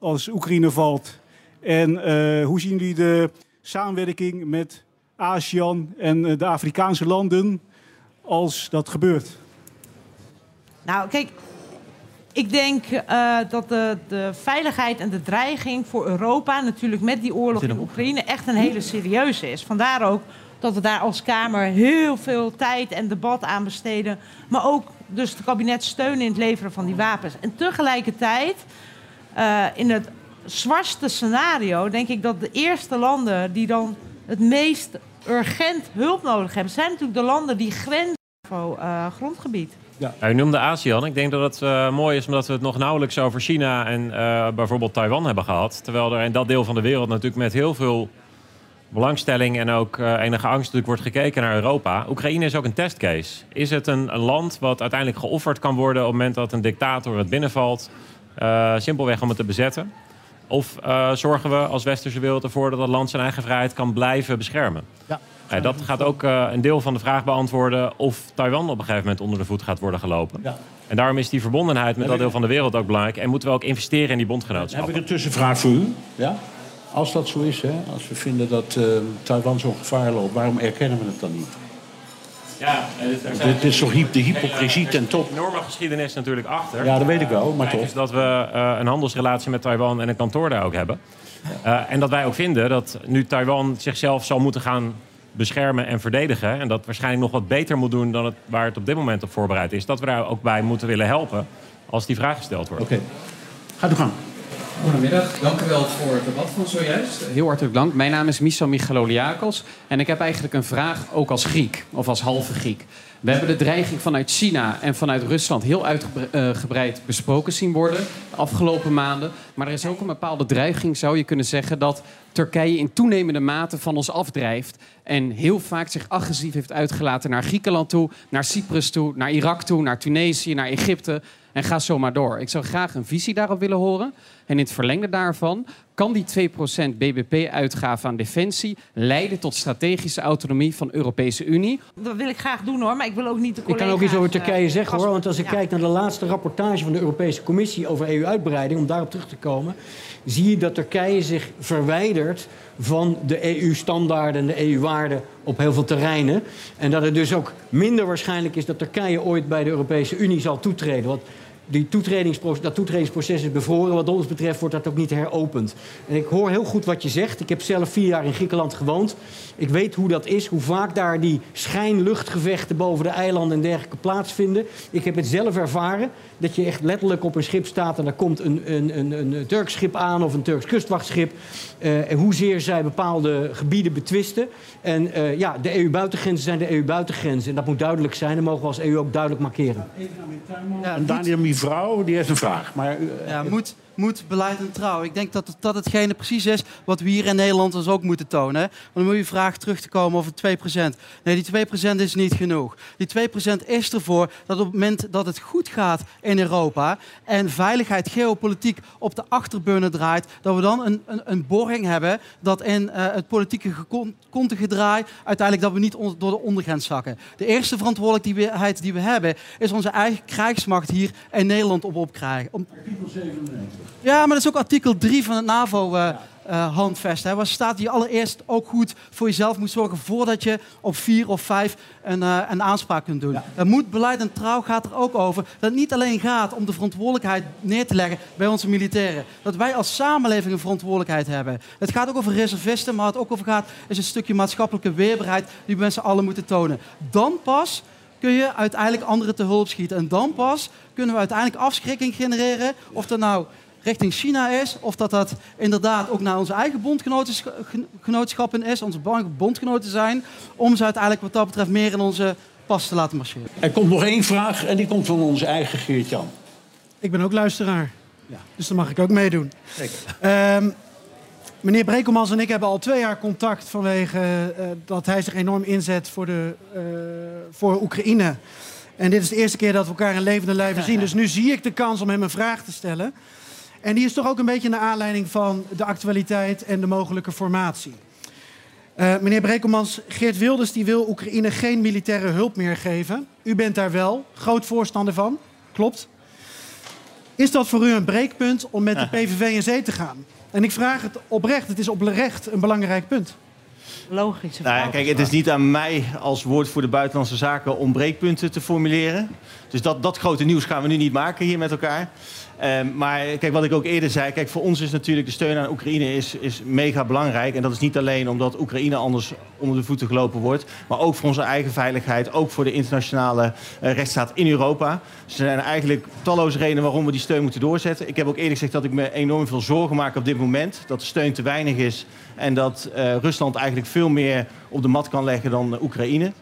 Speaker 9: als Oekraïne valt. En eh, hoe zien jullie de samenwerking met ASEAN en eh, de Afrikaanse landen als dat gebeurt?
Speaker 4: Nou, kijk, ik denk eh, dat de, de veiligheid en de dreiging voor Europa, natuurlijk met die oorlog in Oekraïne, echt een hele serieuze is. Vandaar ook dat we daar als Kamer heel veel tijd en debat aan besteden. Maar ook dus het kabinet steunen in het leveren van die wapens. En tegelijkertijd, eh, in het zwartste scenario, denk ik dat de eerste landen die dan het meest urgent hulp nodig hebben, zijn natuurlijk de landen die grenzen uh, grondgebied.
Speaker 7: Ja, u noemde ASEAN. Ik denk dat het uh, mooi is omdat we het nog nauwelijks over China en uh, bijvoorbeeld Taiwan hebben gehad. Terwijl er in dat deel van de wereld natuurlijk met heel veel belangstelling en ook uh, enige angst natuurlijk wordt gekeken naar Europa. Oekraïne is ook een testcase. Is het een, een land wat uiteindelijk geofferd kan worden op het moment dat een dictator het binnenvalt? Simpelweg om het te bezetten. Of zorgen we als westerse wereld ervoor dat het land zijn eigen vrijheid kan blijven beschermen?
Speaker 10: Ja.
Speaker 7: Ja, dat gaat ook uh, een deel van de vraag beantwoorden of Taiwan op een gegeven moment onder de voet gaat worden gelopen.
Speaker 2: Ja.
Speaker 7: En daarom is die verbondenheid met dat deel van de wereld ook belangrijk. En moeten we ook investeren in die bondgenootschappen.
Speaker 2: Heb ik een tussenvraag voor u? Ja? Als dat zo is, hè? als we vinden dat uh, Taiwan zo'n gevaar loopt, waarom erkennen we het dan niet?
Speaker 7: Ja,
Speaker 2: dit is toch de hypocrisie ten top.
Speaker 7: Er enorme geschiedenis natuurlijk achter.
Speaker 2: Ja, dat weet ik wel, maar toch.
Speaker 7: is dat we uh, een handelsrelatie met Taiwan en een kantoor daar ook hebben. Uh, en dat wij ook vinden dat nu Taiwan zichzelf zal moeten gaan beschermen en verdedigen... en dat waarschijnlijk nog wat beter moet doen dan het, waar het op dit moment op voorbereid is... dat we daar ook bij moeten willen helpen als die vraag gesteld wordt.
Speaker 2: Oké. Okay. Ga u gang.
Speaker 11: Goedemiddag, dank u wel voor het debat van zojuist. Heel hartelijk dank. Mijn naam is Miso Michaloliakos en ik heb eigenlijk een vraag ook als Griek of als halve Griek. We hebben de dreiging vanuit China en vanuit Rusland heel uitgebreid besproken zien worden de afgelopen maanden. Maar er is ook een bepaalde dreiging, zou je kunnen zeggen, dat Turkije in toenemende mate van ons afdrijft. En heel vaak zich agressief heeft uitgelaten naar Griekenland toe, naar Cyprus toe, naar Irak toe, naar Tunesië, naar Egypte. En ga zo maar door. Ik zou graag een visie daarop willen horen. En in het verlengde daarvan, kan die 2% BBP-uitgave aan defensie leiden tot strategische autonomie van de Europese Unie?
Speaker 4: Dat wil ik graag doen hoor, maar ik wil ook niet de
Speaker 6: Ik kan ook iets over
Speaker 4: eh,
Speaker 6: Turkije zeggen hoor. Want als ik
Speaker 4: Ja.
Speaker 6: kijk naar de laatste rapportage van de Europese Commissie over EU-uitbreiding, om daarop terug te komen, zie je dat Turkije zich verwijdert van de EU-standaarden en de EU-waarden op heel veel terreinen. En dat het dus ook minder waarschijnlijk is dat Turkije ooit bij de Europese Unie zal toetreden. Want die toetredingsproces, dat toetredingsproces is bevroren. Wat ons betreft wordt dat ook niet heropend. En ik hoor heel goed wat je zegt. Ik heb zelf vier jaar in Griekenland gewoond. Ik weet hoe dat is, hoe vaak daar die schijnluchtgevechten boven de eilanden en dergelijke plaatsvinden. Ik heb het zelf ervaren. Dat je echt letterlijk op een schip staat en er komt een, een, een, een Turks schip aan of een Turks kustwachtschip. Eh, en hoezeer zij bepaalde gebieden betwisten. En eh, ja, de EU-buitengrenzen zijn de EU-buitengrenzen. En dat moet duidelijk zijn. Dat mogen we als EU ook duidelijk markeren.
Speaker 2: En Daniel, mevrouw, die heeft een vraag. Maar, eh,
Speaker 8: Ja, moet, moet beleid en trouw. Ik denk dat dat hetgene precies is wat we hier in Nederland ons ook moeten tonen. Want dan moet je vraag terug te komen over 2%. Nee, die 2% is niet genoeg. Die 2% is ervoor dat op het moment dat het goed gaat in Europa en veiligheid, geopolitiek op de achterburner draait, dat we dan een, een, een borging hebben dat in eh, het politieke kontengedraai uiteindelijk dat we niet door de ondergrens zakken. De eerste verantwoordelijkheid die we hebben is onze eigen krijgsmacht hier in Nederland op opkrijgen. Om, ja, maar dat is ook artikel 3 van het NAVO-handvest. hè waar staat dat je allereerst ook goed voor jezelf moet zorgen voordat je op vier of vijf een, eh, een aanspraak kunt doen. Dat moet beleid en trouw gaat er ook over dat het niet alleen gaat om de verantwoordelijkheid neer te leggen bij onze militairen. Dat wij als samenleving een verantwoordelijkheid hebben. Het gaat ook over reservisten, maar het ook over gaat is een stukje maatschappelijke weerbaarheid die we met z'n allen moeten tonen. Dan pas kun je uiteindelijk anderen te hulp schieten. En dan pas kunnen we uiteindelijk afschrikking genereren. Of dat nou richting China is, of dat dat inderdaad ook naar onze eigen bondgenootsch- gen- genootschappen is, onze bondgenoten zijn, om ze uiteindelijk wat dat betreft meer in onze pas te laten marcheren.
Speaker 2: er komt nog één vraag en die komt van onze eigen Geert-Jan.
Speaker 3: Ik ben ook luisteraar. Dus dan mag ik ook meedoen. Ehm, meneer Brekelmans en ik hebben al twee jaar contact vanwege eh, dat hij zich enorm inzet voor, de, eh, voor Oekraïne. En dit is de eerste keer dat we elkaar in levende lijven zien. Dus nu zie ik de kans om hem een vraag te stellen. En die is toch ook een beetje naar aanleiding van de actualiteit en de mogelijke formatie. Eh, meneer Brekelmans, Geert Wilders die wil Oekraïne geen militaire hulp meer geven. U bent daar wel groot voorstander van, klopt. Is dat voor u een breekpunt om met de PVV in zee te gaan? En ik vraag het oprecht, het is oprecht een belangrijk punt.
Speaker 4: Logische
Speaker 5: Nou ja,
Speaker 4: vraag.
Speaker 5: kijk, het is niet aan mij als woordvoerder buitenlandse zaken om breekpunten te formuleren. Dus dat, dat grote nieuws gaan we nu niet maken hier met elkaar. Ehm, maar kijk, wat ik ook eerder zei, kijk, voor ons is natuurlijk de steun aan Oekraïne is, is mega belangrijk. En dat is niet alleen omdat Oekraïne anders onder de voeten gelopen wordt, maar ook voor onze eigen veiligheid, ook voor de internationale eh, rechtsstaat in Europa. Er zijn eigenlijk talloze redenen waarom we die steun moeten doorzetten. Ik heb ook eerder gezegd dat ik me enorm veel zorgen maak op dit moment. Dat de steun te weinig is en dat eh, Rusland eigenlijk veel meer op de mat kan leggen dan Oekraïne.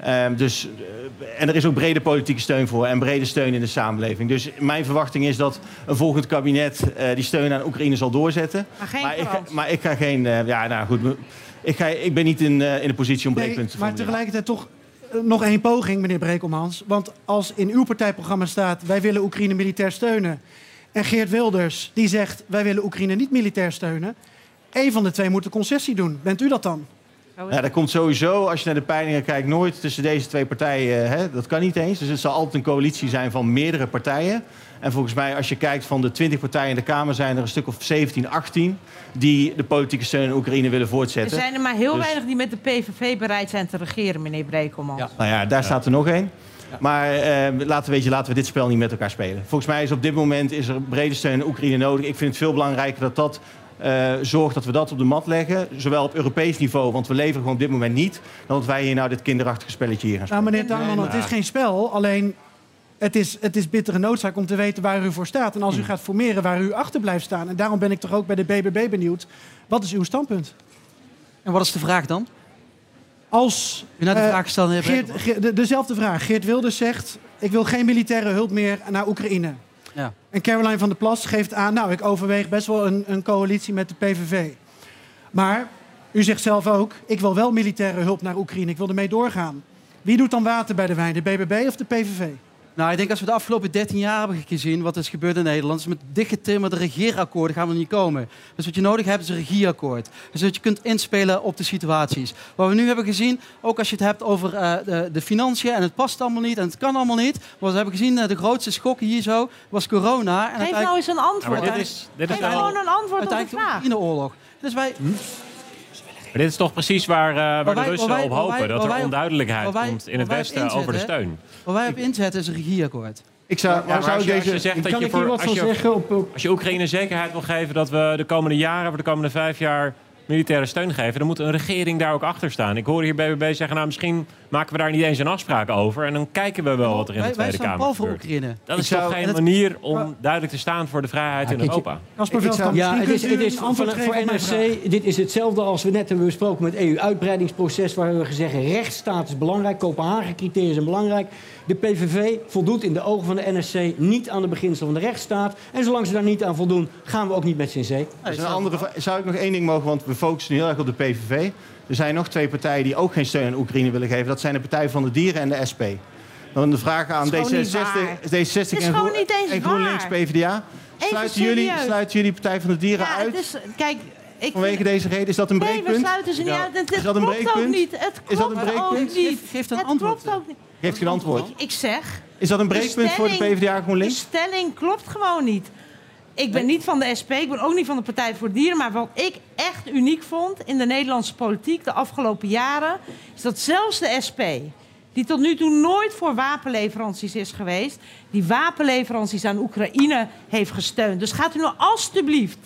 Speaker 5: Ehm, dus, eh, en er is ook brede politieke steun voor en brede steun in de samenleving. Dus mijn verwachting is dat een volgend kabinet eh, die steun aan Oekraïne zal doorzetten.
Speaker 4: Maar geen
Speaker 5: maar, ik, ga- maar ik ga geen. eh, ja, nou goed. Ik, ga, ik ben niet in, eh, in de positie om breekpunten te
Speaker 3: maar
Speaker 5: formuleren.
Speaker 3: tegelijkertijd toch nog één poging, meneer Brekelmans. Want als in uw partijprogramma staat... wij willen Oekraïne militair steunen... en Geert Wilders die zegt... wij willen Oekraïne niet militair steunen... één van de twee moet een concessie doen. Bent u dat dan?
Speaker 5: Ja, dat komt sowieso, als je naar de peilingen kijkt, nooit tussen deze twee partijen. Hè, dat kan niet eens. Dus het zal altijd een coalitie zijn van meerdere partijen. En volgens mij, als je kijkt van de 20 partijen in de Kamer, zijn er een stuk of 17, 18 die de politieke steun aan Oekraïne willen
Speaker 4: Er
Speaker 5: voortzetten.
Speaker 4: zijn er maar heel
Speaker 5: Dus-
Speaker 4: weinig die met de PVV bereid zijn te regeren, meneer Brekelman.
Speaker 5: Nou ja, daar staat er nog één. Maar eh, laten, we, weet je, laten we dit spel niet met elkaar spelen. Volgens mij is op dit moment is er brede steun aan Oekraïne nodig. Ik vind het veel belangrijker dat dat eh, zorgt dat we dat op de mat leggen. Zowel op Europees niveau, want we leveren gewoon op dit moment niet. Dan dat wij hier nou dit kinderachtige spelletje hier gaan
Speaker 3: Nou,
Speaker 5: spelen.
Speaker 3: meneer Tuinman, het is geen spel. Alleen, het is, het is bittere noodzaak om te weten waar u voor staat. En als u
Speaker 5: Hmm.
Speaker 3: gaat formeren waar u achter blijft staan. En daarom ben ik toch ook bij de BBB benieuwd. Wat is uw standpunt?
Speaker 8: En wat is de vraag dan?
Speaker 3: Als,
Speaker 8: U net de
Speaker 3: eh,
Speaker 8: vraag gesteld,
Speaker 3: Geert, de- dezelfde vraag. Geert Wilders zegt, ik wil geen militaire hulp meer naar Oekraïne.
Speaker 8: Ja.
Speaker 3: En Caroline van der Plas geeft aan, nou, ik overweeg best wel een, een coalitie met de PVV. Maar u zegt zelf ook, ik wil wel militaire hulp naar Oekraïne. Ik wil ermee doorgaan. Wie doet dan water bij de wijn, de BBB of de PVV?
Speaker 8: Nou, ik denk als we de afgelopen 13 jaar hebben gezien wat is gebeurd in Nederland, is met dichtgetimmerde regeerakkoorden gaan we er niet komen. Dus wat je nodig hebt is een regieakkoord. Dus dat je kunt inspelen op de situaties. Wat we nu hebben gezien, ook als je het hebt over uh, de, de, financiën en het past allemaal niet en het kan allemaal niet. Wat we hebben gezien, uh, de grootste schok hier zo was corona.
Speaker 4: En Geef nou eens een antwoord.
Speaker 7: Ja, dit is, dit is
Speaker 4: Geef gewoon een antwoord op de vraag.
Speaker 8: in de oorlog. Dus wij... Hm?
Speaker 7: Maar dit is toch precies waar, uh, waar, waar de Russen wij, op hopen. Wij, dat er onduidelijkheid komt in het Westen over de steun.
Speaker 8: Wat wij op inzetten is een regieakkoord.
Speaker 7: Ik zou, ja, zou als je, deze... als je zegt dat je, voor, als, je, als je Oekraïne zekerheid wil geven dat we de komende jaren, voor de komende vijf jaar militaire steun geven, dan moet een regering daar ook achter staan. Ik hoor hier BBB zeggen, nou misschien maken we daar niet eens een afspraak over en dan kijken we wel wat er in de Tweede Kamer gebeurt.
Speaker 8: Oekraïne.
Speaker 7: Dat is toch geen manier om duidelijk te staan voor de vrijheid in Europa.
Speaker 6: Ja, het is, het is voor, voor NRC, dit is hetzelfde als we net hebben besproken met het EU-uitbreidingsproces, waar we gezegd rechtsstaat is belangrijk, Kopenhagen-criteria zijn belangrijk. De PVV voldoet in de ogen van de NSC niet aan de beginselen van de rechtsstaat. En zolang ze daar niet aan voldoen, gaan we ook niet met z'n zee.
Speaker 5: een andere, zou ik nog één ding mogen, want we focussen heel erg op de PVV. Er zijn nog twee partijen die ook geen steun aan Oekraïne willen geven. Dat zijn de Partij van de Dieren en de SP. Dan de vraag aan D66, D66 en, Groen, en GroenLinks PvdA. Sluiten jullie, sluiten jullie Partij van de Dieren ja, uit? Dus, kijk, ik Vanwege deze reden, is dat een breekpunt? Nee,
Speaker 4: we sluiten ze niet uit. Het, is dat een breekpunt? Niet. Het is dat een breekpunt? Niet.
Speaker 8: Geef een het antwoord. Klopt ook niet.
Speaker 5: Geeft geen antwoord.
Speaker 4: Ik, zeg...
Speaker 5: Is dat een breekpunt voor de PvdA GroenLinks?
Speaker 4: De stelling klopt gewoon niet. Ik ben niet van de SP, ik ben ook niet van de Partij voor Dieren. Maar wat ik echt uniek vond in de Nederlandse politiek de afgelopen jaren... is dat zelfs de SP, die tot nu toe nooit voor wapenleveranties is geweest... die wapenleveranties aan Oekraïne heeft gesteund. Dus gaat u nou alstublieft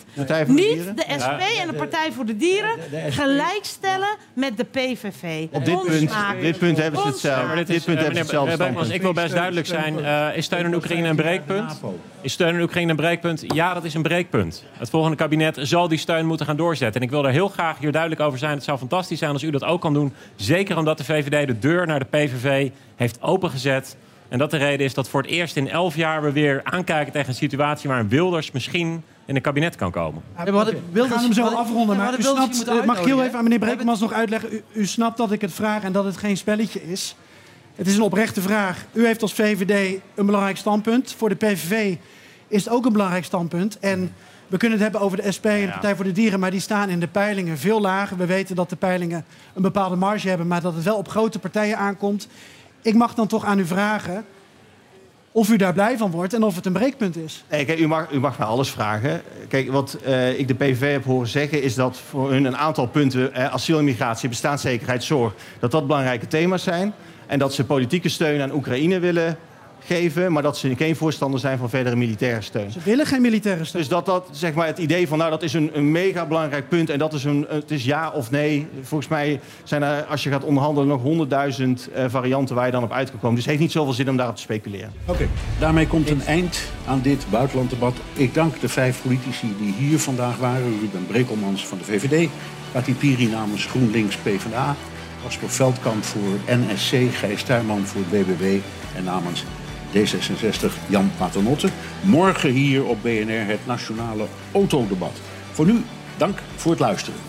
Speaker 4: niet de SP en de Partij voor de Dieren... gelijkstellen met de PVV.
Speaker 5: Op dit punt, dit punt hebben ze hetzelfde. Dit, punt hebben ze hetzelfde.
Speaker 7: Ik wil best duidelijk zijn. Uh, is steun aan Oekraïne een breekpunt? Is steun aan Oekraïne een breekpunt? Ja, dat is een breekpunt. Het volgende kabinet zal die steun moeten gaan doorzetten. En ik wil er heel graag hier duidelijk over zijn. Het zou fantastisch zijn als u dat ook kan doen. Zeker omdat de VVD de deur naar de PVV heeft opengezet. En dat de reden is dat voor het eerst in elf jaar we weer aankijken tegen een situatie waar een Wilders misschien in een kabinet kan komen.
Speaker 3: Ja, we hadden, gaan hem zo afronden, maar u snapt, mag ik heel even aan meneer Breekmans nog uitleggen? U, u snapt dat ik het vraag en dat het geen spelletje is. Het is een oprechte vraag. U heeft als VVD een belangrijk standpunt. Voor de PVV is het ook een belangrijk standpunt. En we kunnen het hebben over de SP en de Partij voor de Dieren, maar die staan in de peilingen veel lager. We weten dat de peilingen een bepaalde marge hebben, maar dat het wel op grote partijen aankomt. Ik mag dan toch aan u vragen of u daar blij van wordt en of het een breekpunt is.
Speaker 5: Nee, kijk, u, mag, u mag mij alles vragen. Kijk, wat uh, ik de PVV heb horen zeggen... is dat voor hun een aantal punten... Eh, asiel migratie, bestaanszekerheid, zorg... dat dat belangrijke thema's zijn. En dat ze politieke steun aan Oekraïne willen geven, maar dat ze geen voorstander zijn van verdere militaire steun.
Speaker 3: Ze willen geen militaire steun.
Speaker 5: Dus dat, dat zeg maar, het idee van, nou, dat is een, een mega belangrijk punt en dat is een, het is ja of nee. Volgens mij zijn er, als je gaat onderhandelen, nog honderdduizend uh, varianten waar je dan op uit kan komen. Dus het heeft niet zoveel zin om daarop te speculeren.
Speaker 2: Oké, daarmee komt een eind aan dit buitenlanddebat. Ik dank de vijf politici die hier vandaag waren. Ruben Brekelmans van de VVD, Kati Piri namens GroenLinks PvdA, Casper Veldkamp voor NSC, Gijs Tuinman voor BBB en namens D66 Jan Paternotte. Morgen hier op BNR het nationale autodebat. Voor nu, dank voor het luisteren.